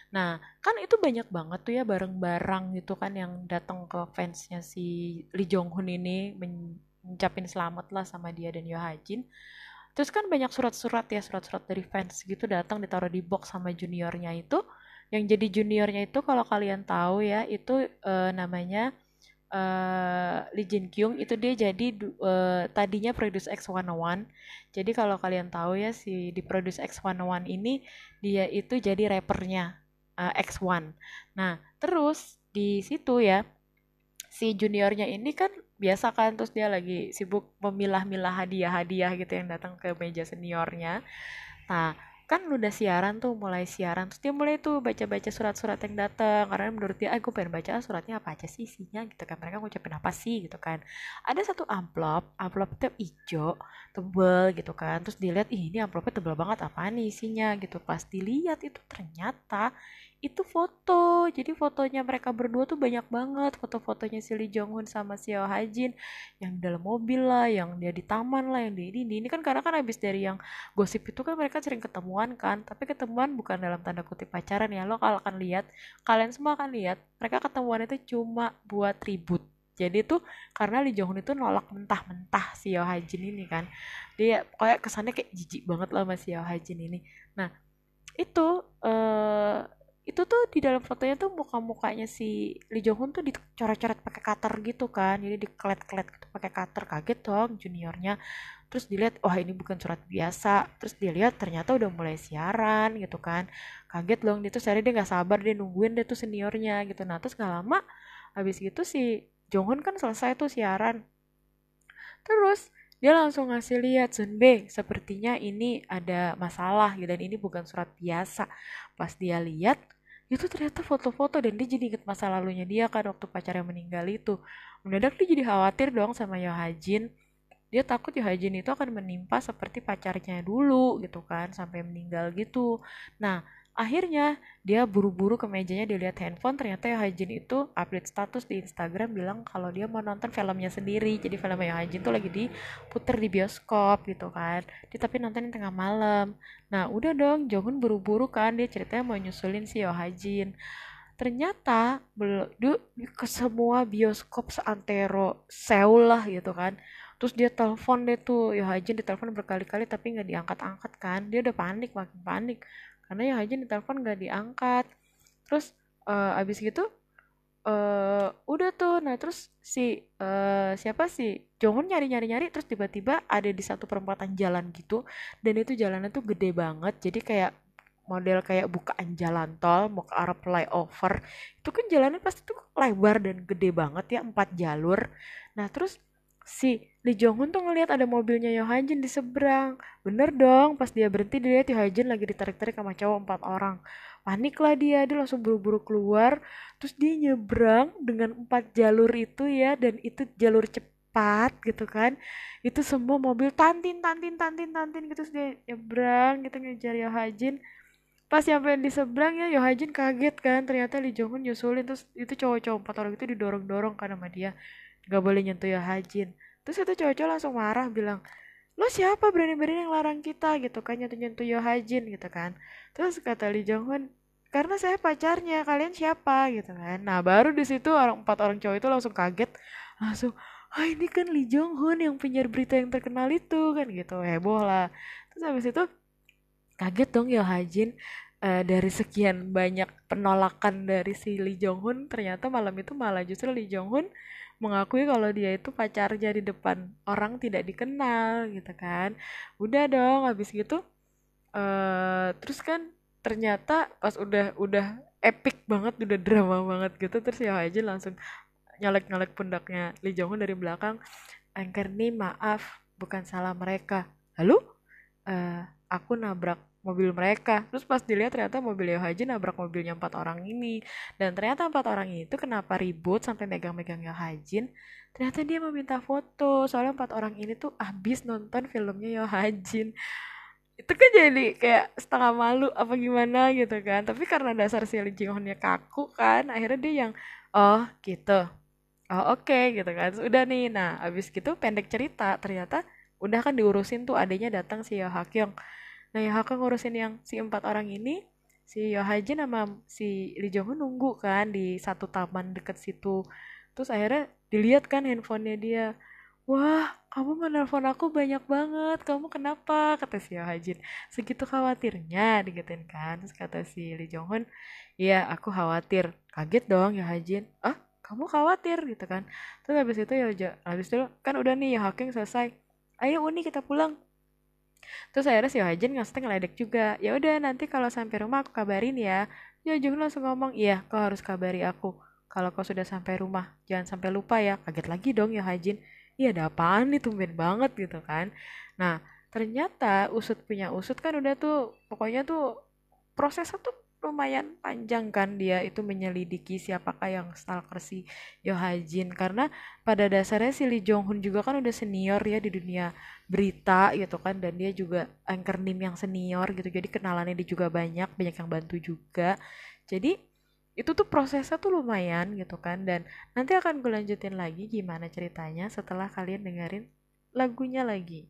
nah kan itu banyak banget tuh ya barang-barang gitu kan yang datang ke fansnya si Lee Jong Hun ini men- ngucapin selamat lah sama dia dan Yo Hajin terus kan banyak surat-surat ya surat-surat dari fans gitu datang ditaruh di box sama juniornya itu. Yang jadi juniornya itu kalau kalian tahu ya itu uh, namanya uh, Lee Jin Kyung itu dia jadi uh, tadinya Produce X101 jadi kalau kalian tahu ya si di Produce X101 ini dia itu jadi rappernya uh, X1 nah terus di situ ya si juniornya ini kan biasa kan terus dia lagi sibuk memilah-milah hadiah-hadiah gitu yang datang ke meja seniornya. Nah kan udah siaran tuh mulai siaran terus dia mulai tuh baca-baca surat-surat yang datang karena menurut dia aku pengen baca suratnya apa aja sih isinya? Gitu kan mereka ngucapin apa sih? Gitu kan. Ada satu amplop amplop itu hijau tebel gitu kan. Terus dilihat ih ini amplopnya tebel banget apa nih isinya? Gitu. Pas dilihat itu ternyata itu foto. Jadi fotonya mereka berdua tuh banyak banget. Foto-fotonya si Lee Jong Hun sama si Yeo Hajin. Yang dalam mobil lah yang dia di taman lah yang di ini ini. Kan karena kan habis dari yang gosip itu kan mereka sering ketemuan kan. Tapi ketemuan bukan dalam tanda kutip pacaran ya. Lo kalau akan lihat kalian semua akan lihat mereka ketemuan itu cuma buat ribut. Jadi tuh karena Lee Jong Hun itu nolak mentah-mentah si Yeo Hajin ini kan. Dia kayak kesannya kayak jijik banget lah sama si Yeo Hajin ini. Nah itu eh itu tuh di dalam fotonya tuh muka-mukanya si Lee Jong Hun tuh dicoret-coret pakai cutter gitu kan. Jadi dikelet-kelet gitu pakai cutter. Kaget dong juniornya. Terus dilihat wah ini bukan surat biasa. Terus dilihat ternyata udah mulai siaran gitu kan. Kaget dong dia tuh sehari dia nggak sabar dia nungguin dia tuh seniornya gitu. Nah terus gak lama habis gitu si Jong Hun kan selesai tuh siaran. Terus dia langsung ngasih lihat B sepertinya ini ada masalah gitu dan ini bukan surat biasa. Pas dia lihat itu ternyata foto-foto dan dia jadi inget masa lalunya dia kan waktu pacarnya meninggal itu. Mendadak dia jadi khawatir dong sama Yohajin. Dia takut Yohajin itu akan menimpa seperti pacarnya dulu gitu kan sampai meninggal gitu. Nah akhirnya dia buru-buru ke mejanya dia lihat handphone ternyata ya Hajin itu update status di Instagram bilang kalau dia mau nonton filmnya sendiri. Jadi filmnya Hajin tuh lagi diputer di bioskop gitu kan. Dia tapi nontonin tengah malam nah udah dong Jongun buru-buru kan dia ceritanya mau nyusulin si Yo Hajin ternyata belum ke semua bioskop seantero Seoul lah gitu kan. Terus dia telepon deh tuh Yo Hajin ditelepon berkali-kali tapi nggak diangkat-angkat kan. Dia udah panik makin panik. Karena ya Hajin ditelepon gak diangkat. Terus uh, abis gitu uh, udah tuh. Nah terus si uh, siapa sih Jongun nyari nyari nyari terus tiba-tiba ada di satu perempatan jalan gitu dan itu jalannya tuh gede banget. Jadi kayak model kayak bukaan jalan tol mau ke arah flyover. Itu kan jalannya pasti tuh lebar dan gede banget ya empat jalur. Nah terus si Lee Jong Hun tuh ngelihat ada mobilnya Yo Jin di seberang. Bener dong, pas dia berhenti dia lihat Yo Jin lagi ditarik-tarik sama cowok empat orang. Panik lah dia, dia langsung buru-buru keluar. Terus dia nyebrang dengan empat jalur itu ya, dan itu jalur cepat gitu kan. Itu semua mobil tantin, tantin, tantin, tantin gitu. Terus dia nyebrang gitu ngejar Yo Jin. Pas nyampe di seberang ya Yo Jin kaget kan, ternyata Lee Jong Hun nyusulin. Terus itu cowok-cowok empat orang itu didorong-dorong kan sama dia gak boleh nyentuh ya Hajin. Terus itu cowok-cowok langsung marah bilang lo siapa berani-berani yang larang kita? Gitu kan nyentuh-nyentuh Yo Hajin gitu kan. Terus kata Lee Jong Hun karena saya pacarnya kalian siapa? Gitu kan. Nah baru di situ orang empat orang cowok itu langsung kaget langsung ah ini kan Lee Jong Hun yang penyiar berita yang terkenal itu kan gitu heboh lah. Terus habis itu kaget dong Yo Hajin. Uh, dari sekian banyak penolakan dari si Lee Jong Hun ternyata malam itu malah justru Lee Jong Hun mengakui kalau dia itu pacarnya di depan orang tidak dikenal gitu kan. Udah dong habis gitu uh, terus kan ternyata pas udah udah epic banget udah drama banget gitu terus ya aja langsung nyalek-nyalek pundaknya Lee Jong dari belakang Anchor nih maaf bukan salah mereka. Lalu uh, aku nabrak mobil mereka. Terus pas dilihat ternyata mobil Haji nabrak mobilnya empat orang ini. Dan ternyata empat orang itu kenapa ribut sampai megang-megang Hajin ternyata dia meminta foto. Soalnya empat orang ini tuh habis nonton filmnya Yo Hajin itu kan jadi kayak setengah malu apa gimana gitu kan. Tapi karena dasar si Lee Jing kaku kan akhirnya dia yang oh gitu. Oh oke okay, gitu kan. Udah nih. Nah abis gitu pendek cerita ternyata udah kan diurusin tuh adanya datang si Yo Hakyong Nah Yohaka ngurusin yang si empat orang ini, si Yohajin sama si Lee Jong nunggu kan di satu taman deket situ. Terus akhirnya dilihat kan handphonenya dia.
wah kamu menelpon aku banyak banget. Kamu kenapa? kata si Hajin segitu khawatirnya digituin kan. Terus kata si Lee Jong Hun iya aku khawatir. Kaget dong ya Hajin ah kamu khawatir? gitu kan. Terus habis itu ya habis itu kan udah nih ya Haking selesai. Ayo Uni kita pulang terus akhirnya si Hajin ngasih ngeledek juga ya udah nanti kalau sampai rumah aku kabarin ya. Ya Jung langsung ngomong iya kau harus kabari aku. Kalau kau sudah sampai rumah jangan sampai lupa ya kaget lagi dong ya Hajin. Iya ada apaan nih tumben banget gitu kan. Nah ternyata usut punya usut kan udah tuh pokoknya tuh prosesnya tuh lumayan panjang kan dia itu menyelidiki siapakah yang stalker si Yohajin karena pada dasarnya si Lee Jong Hun juga kan udah senior ya di dunia berita gitu kan dan dia juga anchor nim yang senior gitu jadi kenalannya dia juga banyak banyak yang bantu juga jadi itu tuh prosesnya tuh lumayan gitu kan dan nanti akan gue lanjutin lagi gimana ceritanya setelah kalian dengerin lagunya lagi.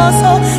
also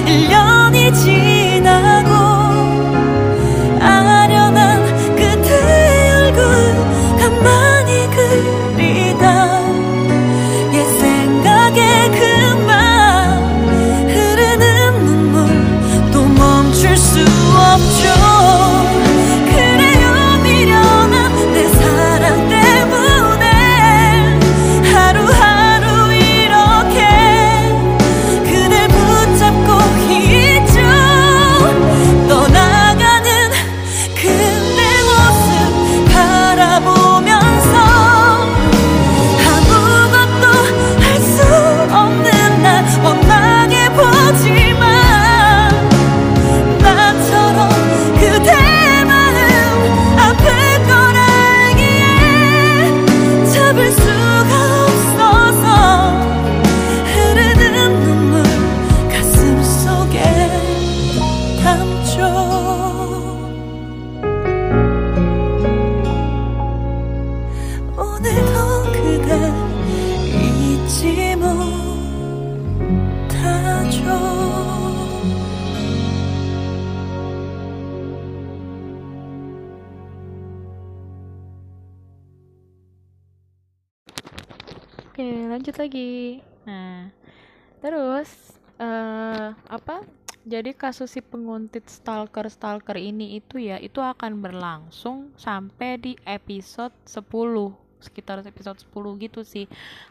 Jadi kasus si penguntit stalker-stalker ini itu ya, itu akan berlangsung sampai di episode 10 sekitar episode 10 gitu sih.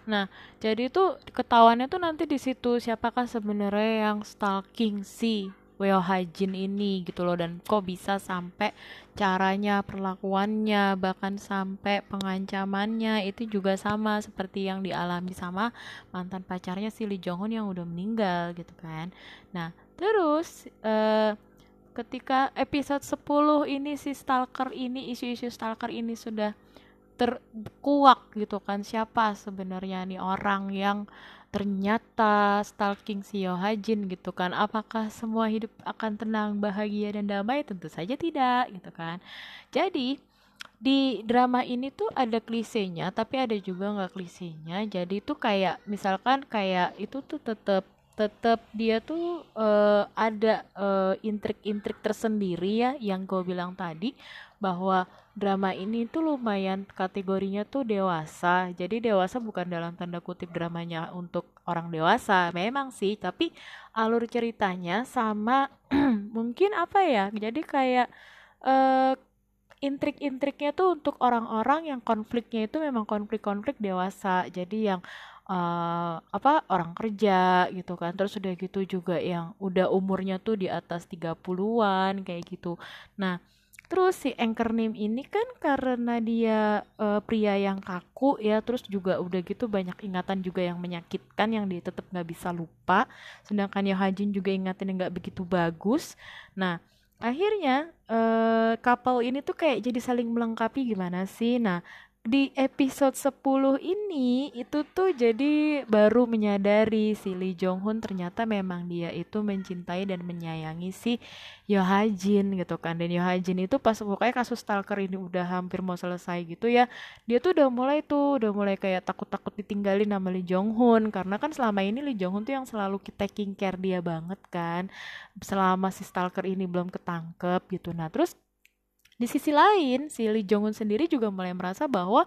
Nah, jadi itu ketahuannya tuh nanti di situ siapakah sebenarnya yang stalking si Weo Hajin ini gitu loh dan kok bisa sampai caranya, perlakuannya, bahkan sampai pengancamannya itu juga sama seperti yang dialami sama mantan pacarnya si Lee Jong Hun yang udah meninggal gitu kan. Nah, terus eh ketika episode 10 ini si stalker ini isu-isu stalker ini sudah terkuak gitu kan siapa sebenarnya nih orang yang ternyata stalking si Yohajin gitu kan? Apakah semua hidup akan tenang bahagia dan damai? Tentu saja tidak gitu kan? Jadi di drama ini tuh ada klisenya tapi ada juga nggak klisenya. Jadi tuh kayak misalkan kayak itu tuh tetap tetap dia tuh eh, ada eh, intrik-intrik tersendiri ya yang gue bilang tadi bahwa drama ini tuh lumayan kategorinya tuh dewasa. Jadi dewasa bukan dalam tanda kutip dramanya untuk orang dewasa, memang sih, tapi alur ceritanya sama mungkin apa ya? Jadi kayak eh intrik-intriknya tuh untuk orang-orang yang konfliknya itu memang konflik-konflik dewasa. Jadi yang eh apa orang kerja gitu kan. Terus udah gitu juga yang udah umurnya tuh di atas 30-an kayak gitu. Nah, Terus si Anchor Name ini kan karena dia eh, pria yang kaku ya, terus juga udah gitu banyak ingatan juga yang menyakitkan yang dia tetap nggak bisa lupa. Sedangkan Yohajin juga ingatan yang nggak begitu bagus. Nah, akhirnya eh couple ini tuh kayak jadi saling melengkapi gimana sih? Nah, di episode 10 ini itu tuh jadi baru menyadari si Lee Jong Hun ternyata memang dia itu mencintai dan menyayangi si Yo Ha Jin gitu kan. Dan Yo Ha Jin itu pas pokoknya kasus stalker ini udah hampir mau selesai gitu ya dia tuh udah mulai tuh udah mulai kayak takut-takut ditinggalin sama Lee Jong Hun karena kan selama ini Lee Jong Hun tuh yang selalu taking care dia banget kan. Selama si stalker ini belum ketangkep gitu. Nah terus di sisi lain, si Lee Jong Un sendiri juga mulai merasa bahwa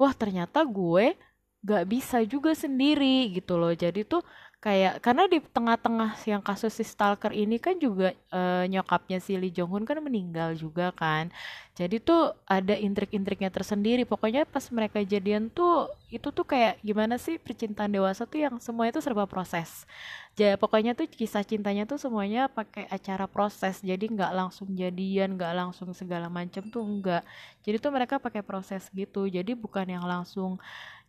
wah ternyata gue gak bisa juga sendiri gitu loh. Jadi tuh kayak karena di tengah-tengah yang kasus si stalker ini kan juga eh, nyokapnya si Lee Jong Un kan meninggal juga kan. Jadi tuh ada intrik-intriknya tersendiri. Pokoknya pas mereka jadian tuh itu tuh kayak gimana sih percintaan dewasa tuh yang semua itu serba proses. Ja, pokoknya tuh kisah cintanya tuh semuanya pakai acara proses. Jadi nggak langsung jadian, nggak langsung segala macam tuh enggak. Jadi tuh mereka pakai proses gitu. Jadi bukan yang langsung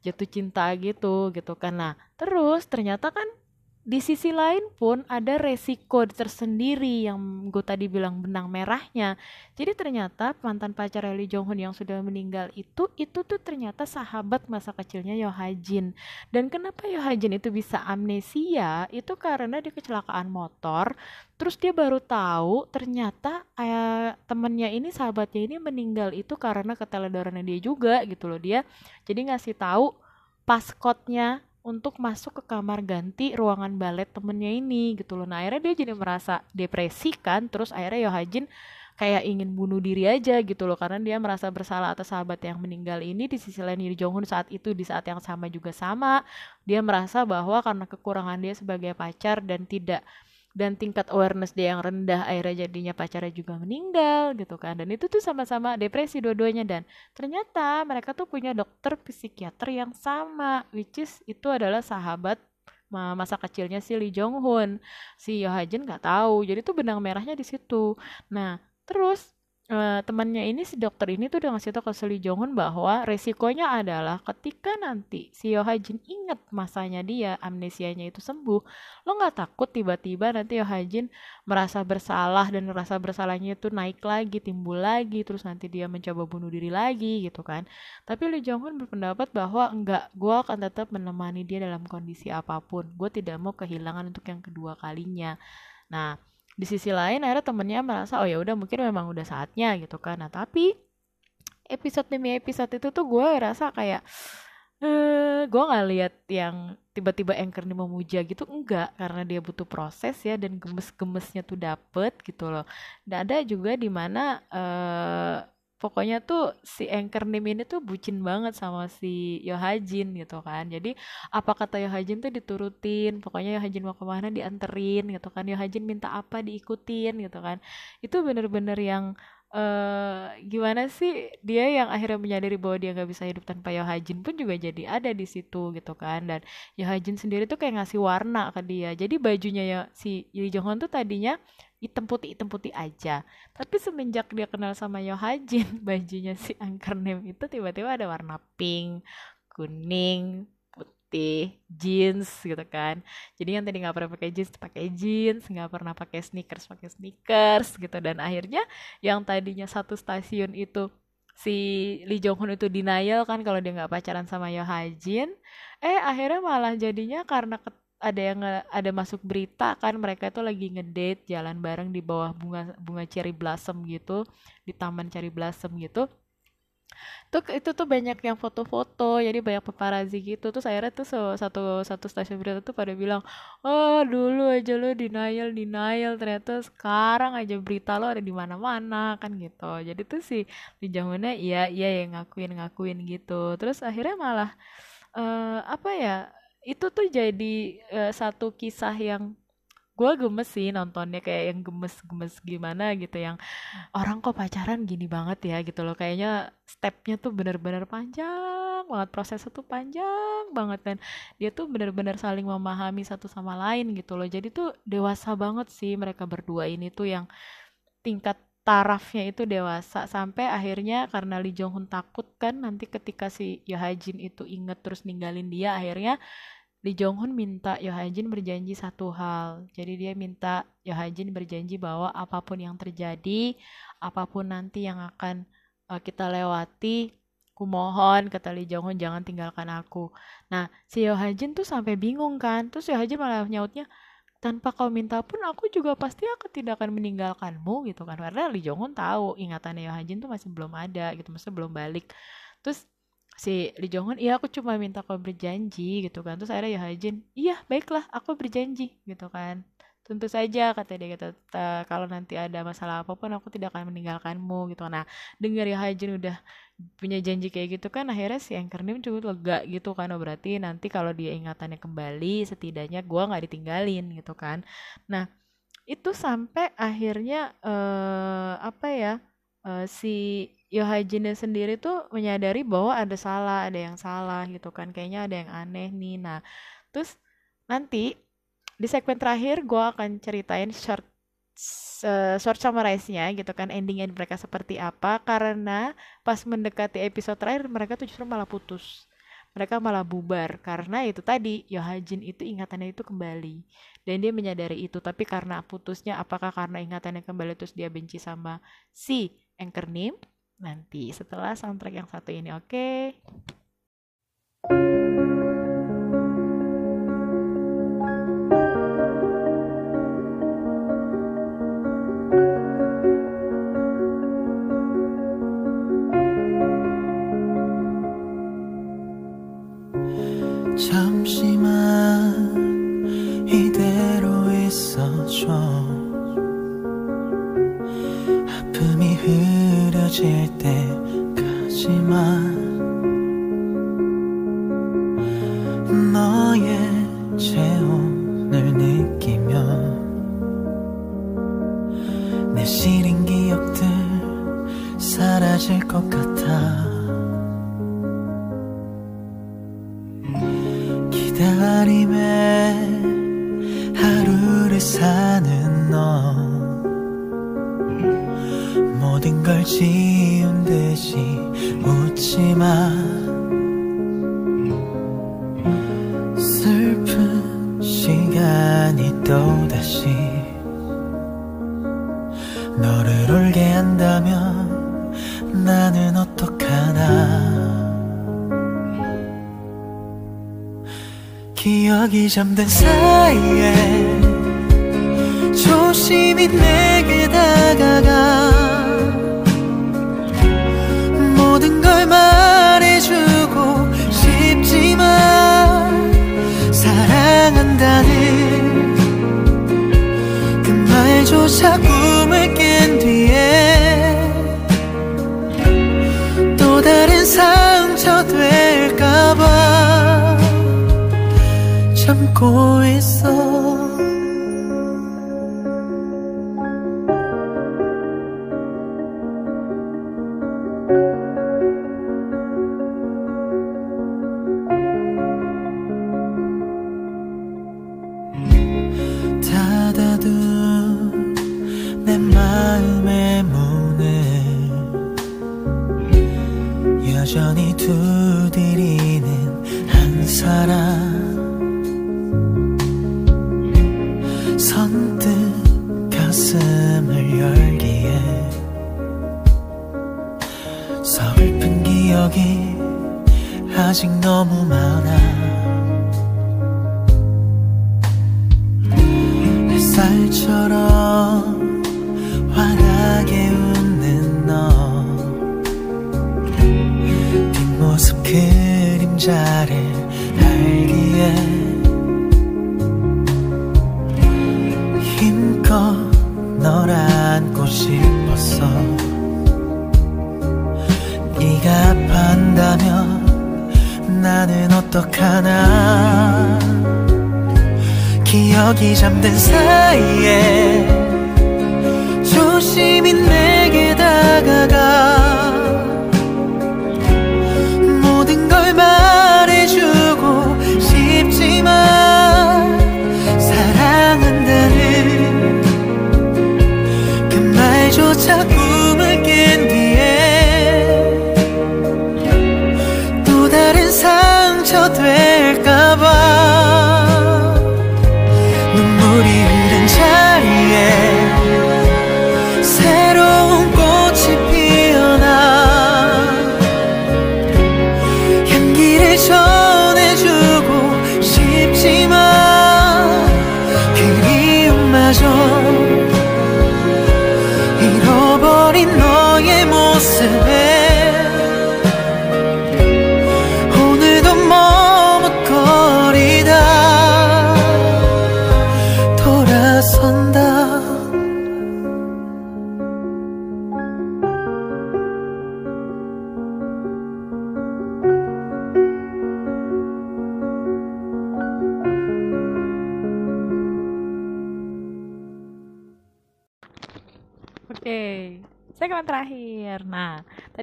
jatuh cinta gitu gitu kan. Nah, terus ternyata kan di sisi lain pun ada resiko tersendiri yang gue tadi bilang benang merahnya. Jadi ternyata mantan pacar Lee Jong Hun yang sudah meninggal itu itu tuh ternyata sahabat masa kecilnya Yo Ha Jin. Dan kenapa Yo Ha Jin itu bisa amnesia? Itu karena dia kecelakaan motor. Terus dia baru tahu ternyata eh, temennya ini sahabatnya ini meninggal itu karena keteledorannya dia juga gitu loh dia. Jadi ngasih tahu paskotnya untuk masuk ke kamar ganti ruangan balet temennya ini gitu loh. Nah akhirnya dia jadi merasa depresi kan, terus akhirnya Yohajin kayak ingin bunuh diri aja gitu loh karena dia merasa bersalah atas sahabat yang meninggal ini di sisi lain Lee Jong Hun saat itu di saat yang sama juga sama dia merasa bahwa karena kekurangan dia sebagai pacar dan tidak dan tingkat awareness dia yang rendah akhirnya jadinya pacarnya juga meninggal gitu kan. Dan itu tuh sama-sama depresi dua-duanya. Dan ternyata mereka tuh punya dokter psikiater yang sama which is itu adalah sahabat ma- masa kecilnya si Lee Jong Hun si Yo Ha Jin nggak tahu. Jadi tuh benang merahnya di situ. Nah terus eh, temannya ini si dokter ini tuh udah ngasih tau ke si Lee Jong Hun bahwa resikonya adalah ketika nanti si Yo Ha Jin inget masanya dia amnesianya itu sembuh lo nggak takut tiba-tiba nanti Yo Ha Jin merasa bersalah dan rasa bersalahnya itu naik lagi timbul lagi terus nanti dia mencoba bunuh diri lagi gitu kan. Tapi Lee Jong Un berpendapat bahwa enggak gue akan tetap menemani dia dalam kondisi apa pun. Gue tidak mau kehilangan untuk yang kedua kalinya. Nah di sisi lain akhirnya temennya merasa oh ya udah mungkin memang udah saatnya gitu kan. Nah tapi episode demi episode itu tuh gue rasa kayak eh gue nggak lihat yang tiba-tiba anchor ini memuja gitu. Enggak karena dia butuh proses ya dan gemes-gemesnya tuh dapet gitu loh. Dan ada juga di mana eh pokoknya tuh si Anchor Nim ini tuh bucin banget sama si Yohajin gitu kan. Jadi apa kata Yohajin tuh diturutin pokoknya Yohajin mau ke mana dianterin gitu kan. Yohajin minta apa diikutin gitu kan. Itu bener-bener yang eh gimana sih dia yang akhirnya menyadari bahwa dia nggak bisa hidup tanpa Yohajin pun juga jadi ada di situ gitu kan. Dan Yohajin sendiri tuh kayak ngasih warna ke dia. Jadi bajunya ya si Lee tuh tadinya hitam putih hitam putih aja. Tapi semenjak dia kenal sama Yohajin bajunya si Angker Nem itu tiba-tiba ada warna pink kuning putih jeans gitu kan. Jadi yang tadi nggak pernah pakai jeans pakai jeans nggak pernah pakai sneakers pakai sneakers gitu. Dan akhirnya yang tadinya satu stasiun itu si Lee Jong Hun itu denial kan kalau dia nggak pacaran sama Yo Ha Jin eh akhirnya malah jadinya karena ket- ada yang ada masuk berita kan mereka itu lagi ngedate jalan bareng di bawah bunga bunga cherry blossom gitu di taman cherry blossom gitu. Tuh itu tuh banyak yang foto-foto jadi banyak paparazzi gitu. Terus akhirnya tuh satu satu stasiun berita tuh pada bilang oh dulu aja lo denial denial ternyata sekarang aja berita lo ada di mana-mana kan gitu. Jadi tuh si di zamannya iya iya yang ngakuin ngakuin gitu. Terus akhirnya malah eh apa ya itu tuh jadi eh, satu kisah yang gue gemes sih nontonnya kayak yang gemes-gemes gimana gitu yang orang kok pacaran gini banget ya gitu loh. Kayaknya stepnya tuh bener-bener panjang banget prosesnya tuh panjang banget dan dia tuh bener-bener saling memahami satu sama lain gitu loh. Jadi tuh dewasa banget sih mereka berdua ini tuh yang tingkat tarafnya itu dewasa sampai akhirnya karena Lee Jong Hun takut kan nanti ketika si Yo Ha Jin itu inget terus ninggalin dia akhirnya Lee Jong Hun minta Yo Ha Jin berjanji satu hal. Jadi dia minta Yo Ha Jin berjanji bahwa apa pun yang terjadi, apa pun nanti yang akan uh, kita lewati, kumohon kata Lee Jong Hun jangan tinggalkan aku. Nah, si Yo Ha Jin tuh sampai bingung kan. Terus Yo Ha Jin malah nyautnya tanpa kau minta pun aku juga pasti aku tidak akan meninggalkanmu gitu kan. Karena Lee Jong Hun tahu ingatannya Yo Ha Jin tuh masih belum ada gitu, maksudnya belum balik. Terus si Lee Jong Hun iya aku cuma minta kau berjanji gitu kan terus akhirnya Yo Ha Jin iya baiklah aku berjanji gitu kan tentu saja kata dia kata "Ta- kalau nanti ada masalah apa pun aku tidak akan meninggalkanmu gitu nah dengar Yo Ha Jin udah punya janji kayak gitu kan akhirnya si Anchor Nim juga lega gitu kan oh berarti nanti kalau dia ingatannya kembali setidaknya gua nggak ditinggalin gitu kan nah itu sampai akhirnya eh apa ya eh, si Yohajinnya sendiri tuh menyadari bahwa ada salah, ada yang salah gitu kan. Kayaknya ada yang aneh nih. Nah, terus nanti di segmen terakhir gue akan ceritain short s- short summarize-nya gitu kan endingnya mereka seperti apa. Karena pas mendekati episode terakhir mereka tuh justru malah putus. Mereka malah bubar. Karena itu tadi Yohajin itu ingatannya itu kembali. Dan dia menyadari itu. Tapi karena putusnya apakah karena ingatannya kembali terus dia benci sama si Anchor Nim? Nanti setelah soundtrack yang satu ini oke?
잠 질 때까지만 너의 체온을 느끼며 내 시린 기억들 사라질 것 같아. 기다림에 하루를 사는 걸 지운 듯이 웃지마 슬픈 시간이 또다시 너를 울게 한다면 나는 어떡하나? 기억이 잠든 사이에 조심히 내게 다가가 조차 꿈을 깬 뒤에 또 다른 상처 될까봐 참고 있어. 싶었어. 네가 아파한다면 나는 어떡하나? 기억이 잠든 사이에 조심히 내게 다가가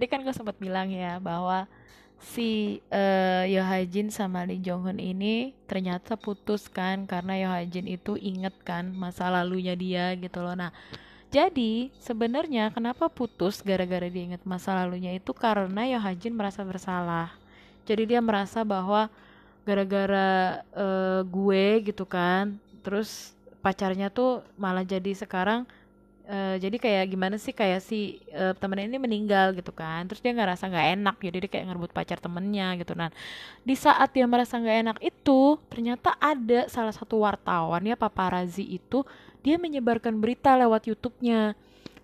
kan gue sempat bilang ya bahwa si eh, Yo Jin sama Lee Jong Hun ini ternyata putus kan karena Yo Jin itu inget kan masa lalunya dia gitu loh. Nah, jadi sebenarnya kenapa putus gara-gara dia inget masa lalunya itu karena Yo Jin merasa bersalah. Jadi dia merasa bahwa gara-gara eh, gue gitu kan, terus pacarnya tuh malah jadi sekarang eh, jadi kayak gimana sih kayak si eh, temennya ini meninggal gitu kan. Terus dia ngerasa nggak enak jadi dia kayak ngerebut pacar temennya gitu. Nah di saat dia merasa nggak enak itu ternyata ada salah satu wartawan ya paparazi itu dia menyebarkan berita lewat YouTube-nya.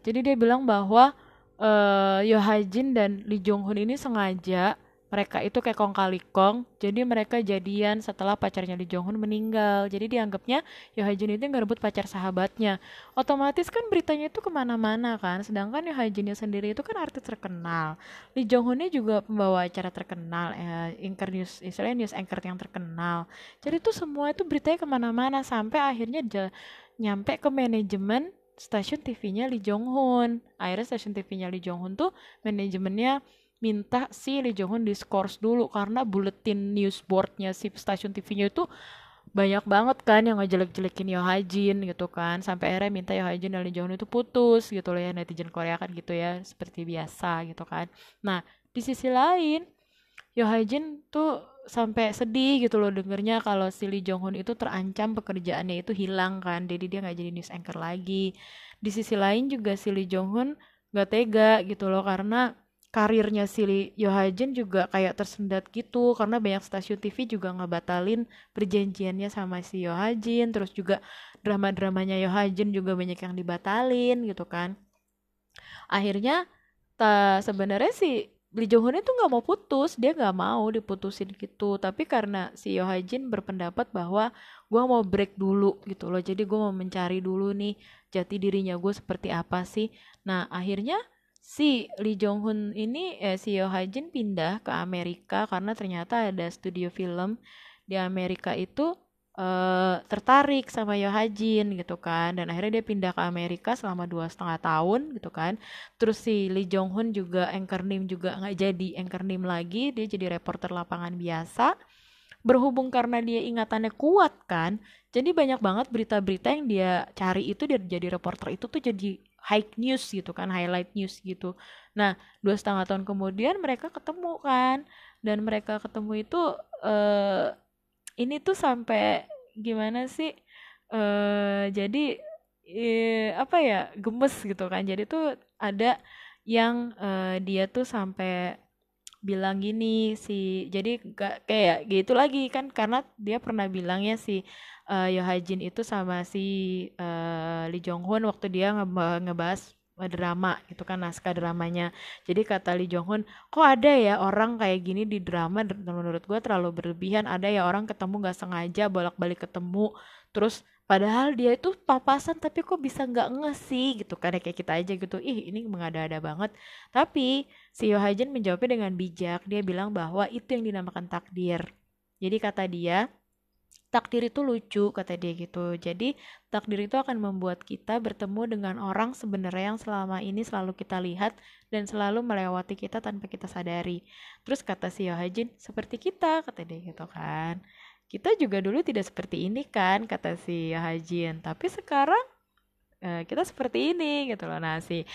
Jadi dia bilang bahwa eh Yo Jin dan Lee Jong Hun ini sengaja mereka itu kayak kong kali kong jadi mereka jadian setelah pacarnya Lee Jong Hun meninggal. Jadi dianggapnya Yo Jin itu ngerebut pacar sahabatnya. Otomatis kan beritanya itu ke mana-mana kan sedangkan Yo Jinnya sendiri itu kan artis terkenal. Lee Jong Hunnya juga pembawa acara terkenal eh, anchor news istilahnya news anchor yang terkenal. Jadi tuh semua itu beritanya ke mana-mana sampai akhirnya nyampe ke manajemen stasiun TV-nya Lee Jong Hun akhirnya stasiun TV-nya Lee Jong Hun tuh manajemennya minta si Lee Jong Hun diskors dulu karena bulletin news boardnya si stasiun TV-nya itu banyak banget kan yang ngejelek-jelekin Yo Jin gitu kan. Sampai akhirnya minta Yo Jin dan Lee Jong Hun itu putus gitu loh ya netizen Korea kan gitu ya seperti biasa gitu kan. Nah di sisi lain Yo Jin tuh sampai sedih gitu loh dengernya kalau si Lee Jong Hun itu terancam pekerjaannya itu hilang kan jadi dia nggak jadi news anchor lagi. Di sisi lain juga si Lee Jong Hun nggak tega gitu loh karena karirnya si Lee Yo Jin juga kayak tersendat gitu karena banyak stasiun TV juga ngebatalin perjanjiannya sama si Yo Jin terus juga drama-dramanya Yo Jin juga banyak yang dibatalin gitu kan. Akhirnya sebenarnya si Lee Jong Hun itu nggak mau putus dia nggak mau diputusin gitu. Tapi karena si Yo Jin berpendapat bahwa gua mau break dulu gitu loh jadi gua mau mencari dulu nih jati dirinya gue seperti apa sih. Nah akhirnya si Lee Jong Hun ini eh, si Yo Jin pindah ke Amerika karena ternyata ada studio film di Amerika itu eh, tertarik sama Yohajin gitu kan. Dan akhirnya dia pindah ke Amerika selama dua setengah tahun gitu kan. Terus si Lee Jong Hun juga anchor nim juga nggak jadi anchor nim lagi. Dia jadi reporter lapangan biasa. Berhubung karena dia ingatannya kuat kan. Jadi banyak banget berita-berita yang dia cari itu dia jadi reporter itu tuh jadi high news gitu kan highlight news gitu. Nah dua setengah tahun kemudian mereka ketemu kan dan mereka ketemu itu eh ini tuh sampai gimana sih eh jadi eh, apa ya gemes gitu kan. Jadi tuh ada yang eh, dia tuh sampai bilang gini si jadi gak kayak gitu lagi kan karena dia pernah bilangnya si uh, Yohajin itu sama si uh, Lee Jong Hun waktu dia ngeba- ngebahas drama gitu kan naskah dramanya. Jadi kata Lee Jong Hun kok ada ya orang kayak gini di drama? Menurut gue terlalu berlebihan. Ada ya orang ketemu nggak sengaja bolak-balik ketemu. Terus padahal dia itu papasan tapi kok bisa nggak nge sih gitu kan ya kayak kita aja gitu. Ih ini mengada-ada banget. Tapi si Yo Hae-jin menjawabnya dengan bijak. Dia bilang bahwa itu yang dinamakan takdir. Jadi kata dia takdir itu lucu kata dia gitu. Jadi takdir itu akan membuat kita bertemu dengan orang sebenarnya yang selama ini selalu kita lihat dan selalu melewati kita tanpa kita sadari. Terus kata si Yo Hae-jin seperti kita kata dia gitu kan. Kita juga dulu tidak seperti ini kan kata si Yo Hae-jin tapi sekarang eh, kita seperti ini gitu loh. Nah si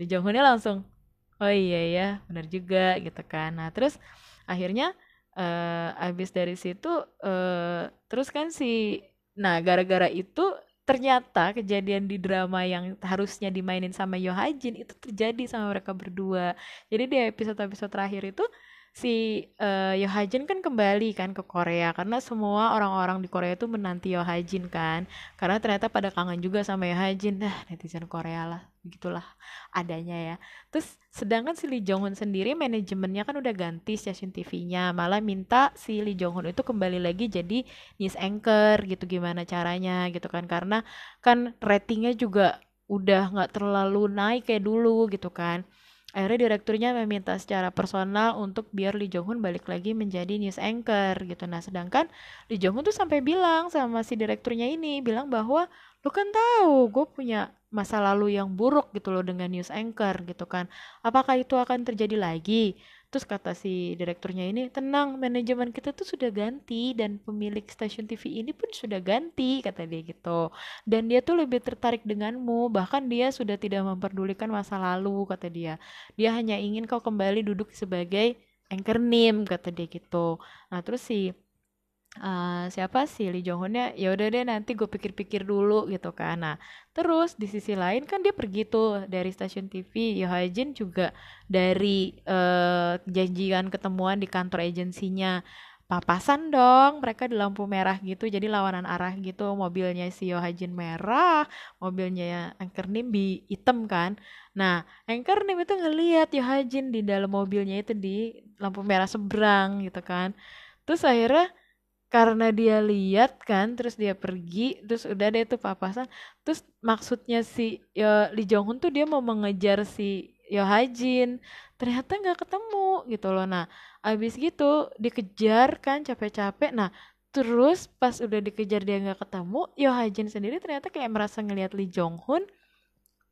Lee langsung oh iya ya benar juga gitu kan. Nah terus akhirnya eh abis dari situ eh terus kan si nah gara-gara itu ternyata kejadian di drama yang harusnya dimainin sama Yo Ha Jin itu terjadi sama mereka berdua. Jadi di episode-episode terakhir itu si eh, Yo Ha Jin kan kembali kan ke Korea karena semua orang-orang di Korea itu menanti Yo Ha Jin kan. Karena ternyata pada kangen juga sama Yo Ha Jin nah netizen Korea lah begitulah adanya ya. Terus sedangkan si Lee Jong Hun sendiri manajemennya kan udah ganti stasiun TV-nya malah minta si Lee Jong Hun itu kembali lagi jadi news anchor gitu gimana caranya gitu kan. Karena kan ratingnya juga udah nggak terlalu naik kayak dulu gitu kan akhirnya direkturnya meminta secara personal untuk biar Lee Jong Hun balik lagi menjadi news anchor gitu. Nah sedangkan Lee Jong Hun tuh sampai bilang sama si direkturnya ini bilang bahwa lu kan tahu gue punya masa lalu yang buruk gitu loh dengan news anchor gitu kan. Apakah itu akan terjadi lagi terus kata si direkturnya ini tenang manajemen kita tuh sudah ganti dan pemilik stasiun TV ini pun sudah ganti kata dia gitu. Dan dia tuh lebih tertarik denganmu bahkan dia sudah tidak memperdulikan masa lalu kata dia. Dia hanya ingin kau kembali duduk sebagai anchor nim kata dia gitu. Nah terus si eh, siapa sih Lee Jong Hunnya ya udah deh nanti gue pikir-pikir dulu gitu kan. Nah terus di sisi lain kan dia pergi tuh dari stasiun TV Yo Ha Jin juga dari eh, janjian ketemuan di kantor agensinya. Papasan dong mereka di lampu merah gitu jadi lawanan arah gitu. Mobilnya si Yo Ha Jin merah mobilnya Anchor Nim bi hitam kan. Nah Anchor Nim itu ngelihat Yo Ha Jin di dalam mobilnya itu di lampu merah seberang gitu kan. Terus akhirnya karena dia lihat kan terus dia pergi terus udah deh tuh papasan. Terus maksudnya si Yo, Lee Jong Hun tuh dia mau mengejar si Yo Ha Jin ternyata nggak ketemu gitu loh. Nah abis gitu dikejar kan capek-capek. Nah terus pas udah dikejar dia nggak ketemu Yo Ha Jin sendiri ternyata kayak merasa ngelihat Lee Jong Hun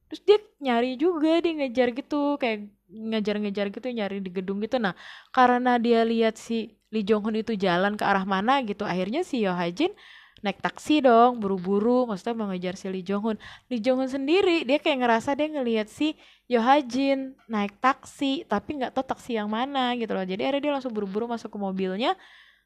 terus dia nyari juga dia ngejar gitu kayak ngejar-ngejar gitu nyari di gedung gitu. Nah karena dia lihat si Lee Jong Hun itu jalan ke arah mana gitu. Akhirnya si Yo Ha naik taksi dong buru-buru. Maksudnya mengejar si Lee Jong Hun Lee Jong Hun sendiri dia kayak ngerasa dia ngelihat si Yo Ha naik taksi tapi nggak tahu taksi yang mana gitu loh. Jadi akhirnya dia langsung buru-buru masuk ke mobilnya.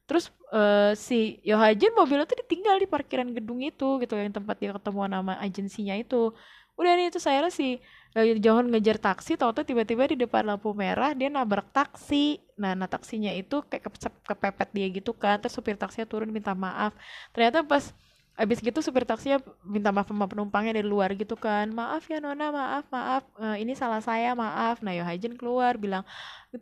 Terus eh, si Yo Ha mobilnya tuh ditinggal di parkiran gedung itu gitu yang tempat dia ketemu nama agensinya itu. Udah nih itu saya si eh, Jong Hun ngejar taksi tau tuh tiba-tiba di depan lampu merah dia nabrak taksi. Nah, nah taksinya itu kayak ke- kepepet dia gitu kan terus supir taksinya turun minta maaf. Ternyata pas abis gitu supir taksinya minta maaf sama penumpangnya dari luar gitu kan maaf ya nona maaf maaf. Eh, ini salah saya maaf. Nah Yo Ha Jin keluar bilang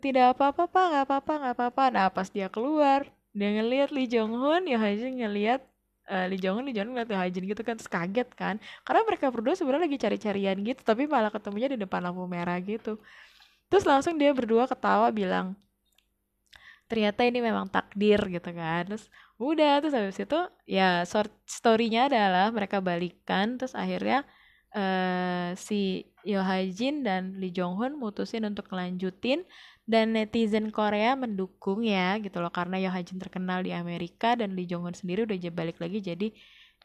tidak apa-apa nggak apa-apa nggak apa-apa. Nah pas dia keluar dia ngelihat Lee Jong Hun Yo Ha Jin ngelihat eh, Lee Jong Hun Lee Jong Hun ngeliat Yo Ha Jin gitu kan terus kaget kan. Karena mereka berdua sebenarnya lagi cari-carian gitu tapi malah ketemunya di depan lampu merah gitu. Terus langsung dia berdua ketawa bilang ternyata ini memang takdir gitu kan. Terus udah terus habis itu ya short story-nya adalah mereka balikan terus akhirnya uh, si Yo Ha Jin dan Lee Jong Hun mutusin untuk lanjutin dan netizen Korea mendukung ya gitu loh karena Yo Ha Jin terkenal di Amerika dan Lee Jong Hun sendiri udah balik lagi jadi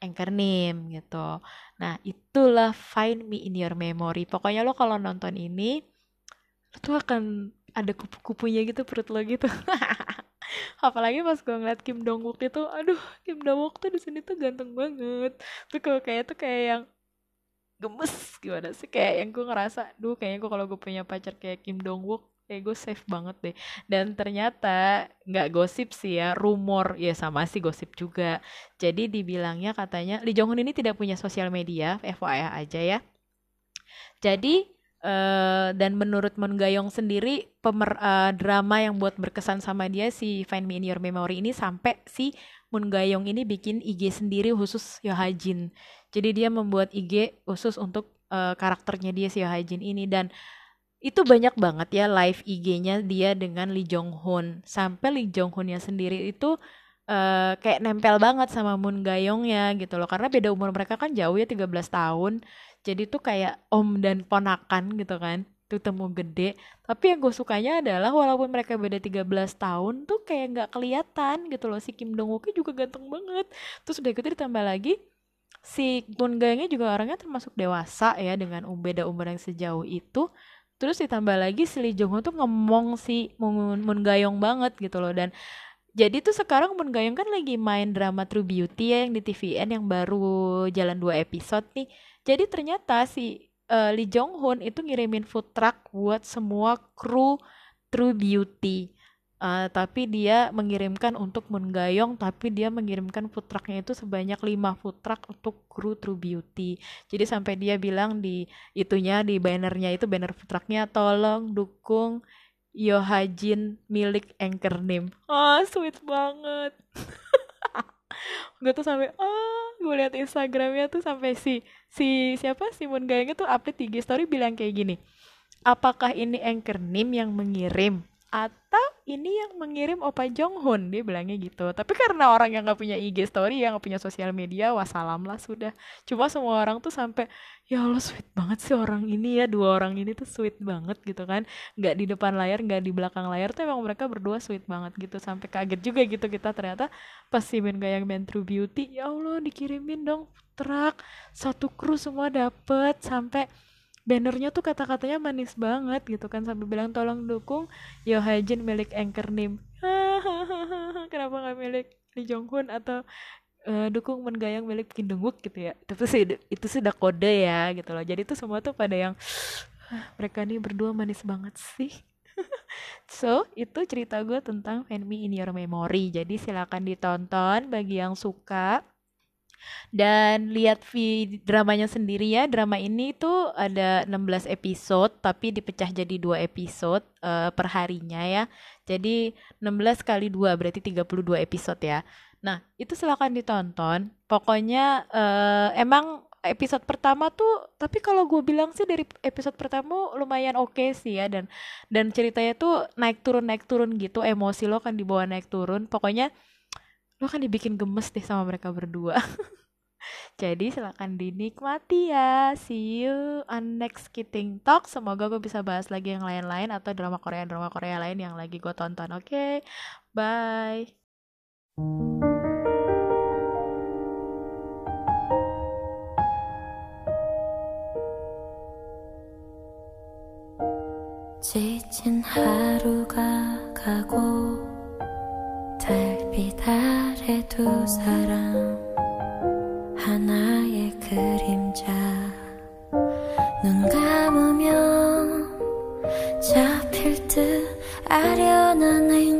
anchor name gitu. Nah, itulah Find Me in Your Memory. Pokoknya lo kalau nonton ini lo tuh akan ada kupu-kupunya gitu perut lo gitu. Apalagi pas gue ngeliat Kim Dong Wook itu, aduh Kim Dong Wook tuh di sini tuh ganteng banget. Tapi kalau kayak tuh kayak yang gemes gimana sih kayak yang gue ngerasa, duh kayaknya gue kalau gue punya pacar kayak Kim Dong Wook kayak gue safe banget deh. Dan ternyata nggak gosip sih ya rumor ya sama sih gosip juga. Jadi dibilangnya katanya Lee Jong Un ini tidak punya sosial media FYI aja ya. Jadi uh, dan menurut Moon Gayong sendiri pemer uh, drama yang buat berkesan sama dia si Find Me in Your Memory ini sampai si Moon Gayong ini bikin IG sendiri khusus Yohajin jadi dia membuat IG khusus untuk uh, karakternya dia si Yohajin ini. Dan itu banyak banget ya live IG-nya dia dengan Lee Jong Hoon. Sampai Lee Jong Hoon-nya sendiri itu uh, kayak nempel banget sama Moon Gayong ya gitu loh. Karena beda umur mereka kan jauh ya 13 tahun. Jadi tuh kayak om dan ponakan gitu kan tuh temu gede. Tapi yang gue sukanya adalah walaupun mereka beda 13 tahun tuh kayak nggak kelihatan gitu loh. Si Kim Dong Wook juga ganteng banget. Terus udah gitu ditambah lagi si Moon Gayongnya juga orangnya termasuk dewasa ya dengan beda umur yang sejauh itu terus ditambah lagi si Lee Jong Ho tuh ngomong si Moon, Moon Gayong banget gitu loh. Dan jadi tuh sekarang Moon Gayong kan lagi main drama True Beauty ya yang di TVN yang baru jalan dua episode nih. Jadi ternyata si uh, Lee Jong Hoon itu ngirimin food truck buat semua kru True Beauty uh, tapi dia mengirimkan untuk Moon Gayong tapi dia mengirimkan food trucknya itu sebanyak 5 food truck untuk kru True Beauty. Jadi sampai dia bilang di itunya di bannernya itu banner food trucknya tolong dukung Yohajin milik Anchor Name. Oh sweet banget. Gue tuh sampai ah gue liat Instagramnya tuh sampai si si siapa? Si Moon Gayong itu update IG story bilang kayak gini apakah ini Anchor Name yang mengirim atau ini yang mengirim Opa Jonghun dia bilangnya gitu. Tapi karena orang yang nggak punya IG story yang nggak punya sosial media wassalam lah sudah. Cuma semua orang tuh sampai ya Allah sweet banget sih orang ini ya dua orang ini tuh sweet banget gitu kan. Nggak di depan layar nggak di belakang layar tuh emang mereka berdua sweet banget gitu. Sampai kaget juga gitu kita ternyata pas si main gayang main True Beauty ya Allah dikirimin dong truk satu kru semua dapet sampai bannernya tuh kata-katanya manis banget gitu kan sampai bilang tolong dukung Yo Hajin milik Anchor Nim. Kenapa nggak milik Lee Jong Hoon atau uh, dukung menggayang milik Kim Dong Wook gitu ya? Itu sih itu sudah kode ya gitu loh. Jadi tuh semua tuh pada yang mereka nih berdua manis banget sih. So itu cerita gue tentang Find Me in Your Memory. Jadi silakan ditonton bagi yang suka dan lihat dramanya sendiri ya drama ini tuh ada 16 episode tapi dipecah jadi dua episode uh, per harinya ya. Jadi 16 kali 2 berarti 32 episode ya. Nah itu silahkan ditonton. Pokoknya uh, emang episode pertama tuh tapi kalau gue bilang sih dari episode pertama lumayan oke okay sih ya. Dan dan ceritanya tuh naik turun naik turun gitu emosi lo kan dibawa naik turun. Pokoknya lo kan dibikin gemes deh sama mereka berdua jadi silahkan dinikmati ya see you on next Kiting Talk semoga gue bisa bahas lagi yang lain-lain atau drama Korea drama Korea lain yang lagi gue tonton oke okay? bye 지친 하루가 가고 달빛 아래 두 사람. 하나의 그림자. 눈 감으면 잡힐 듯 아련한 행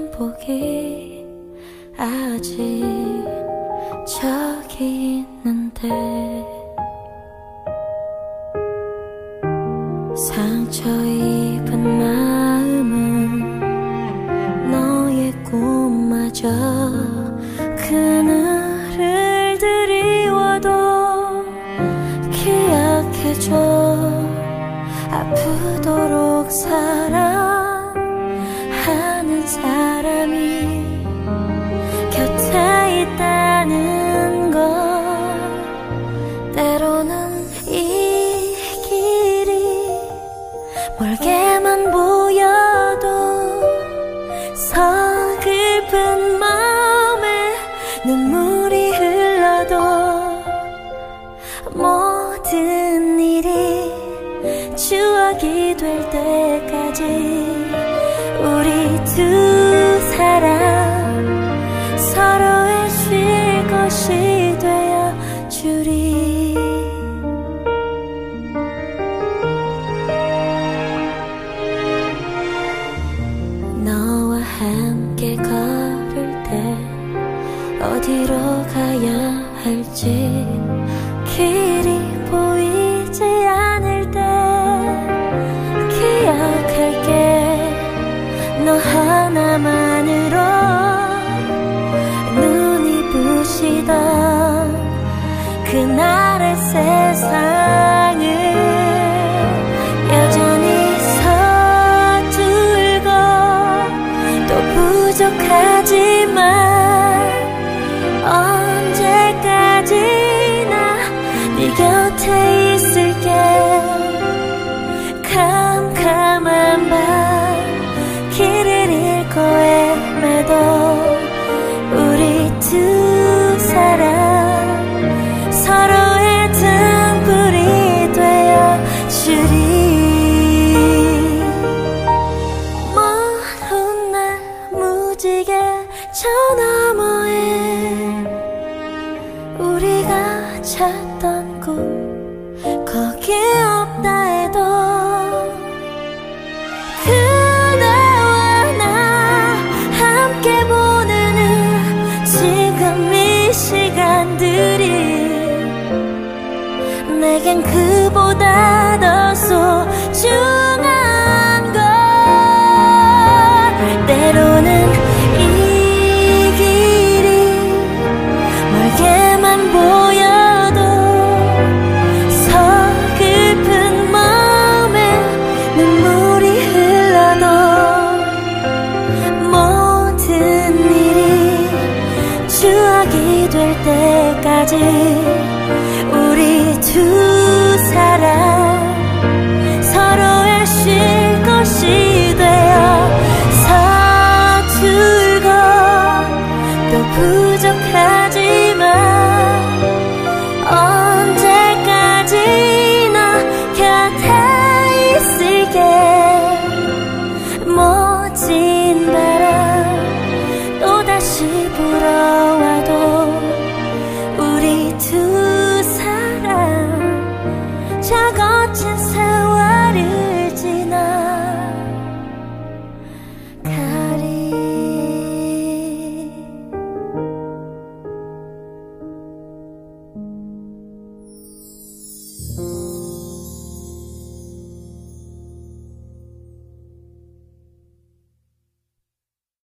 your taste.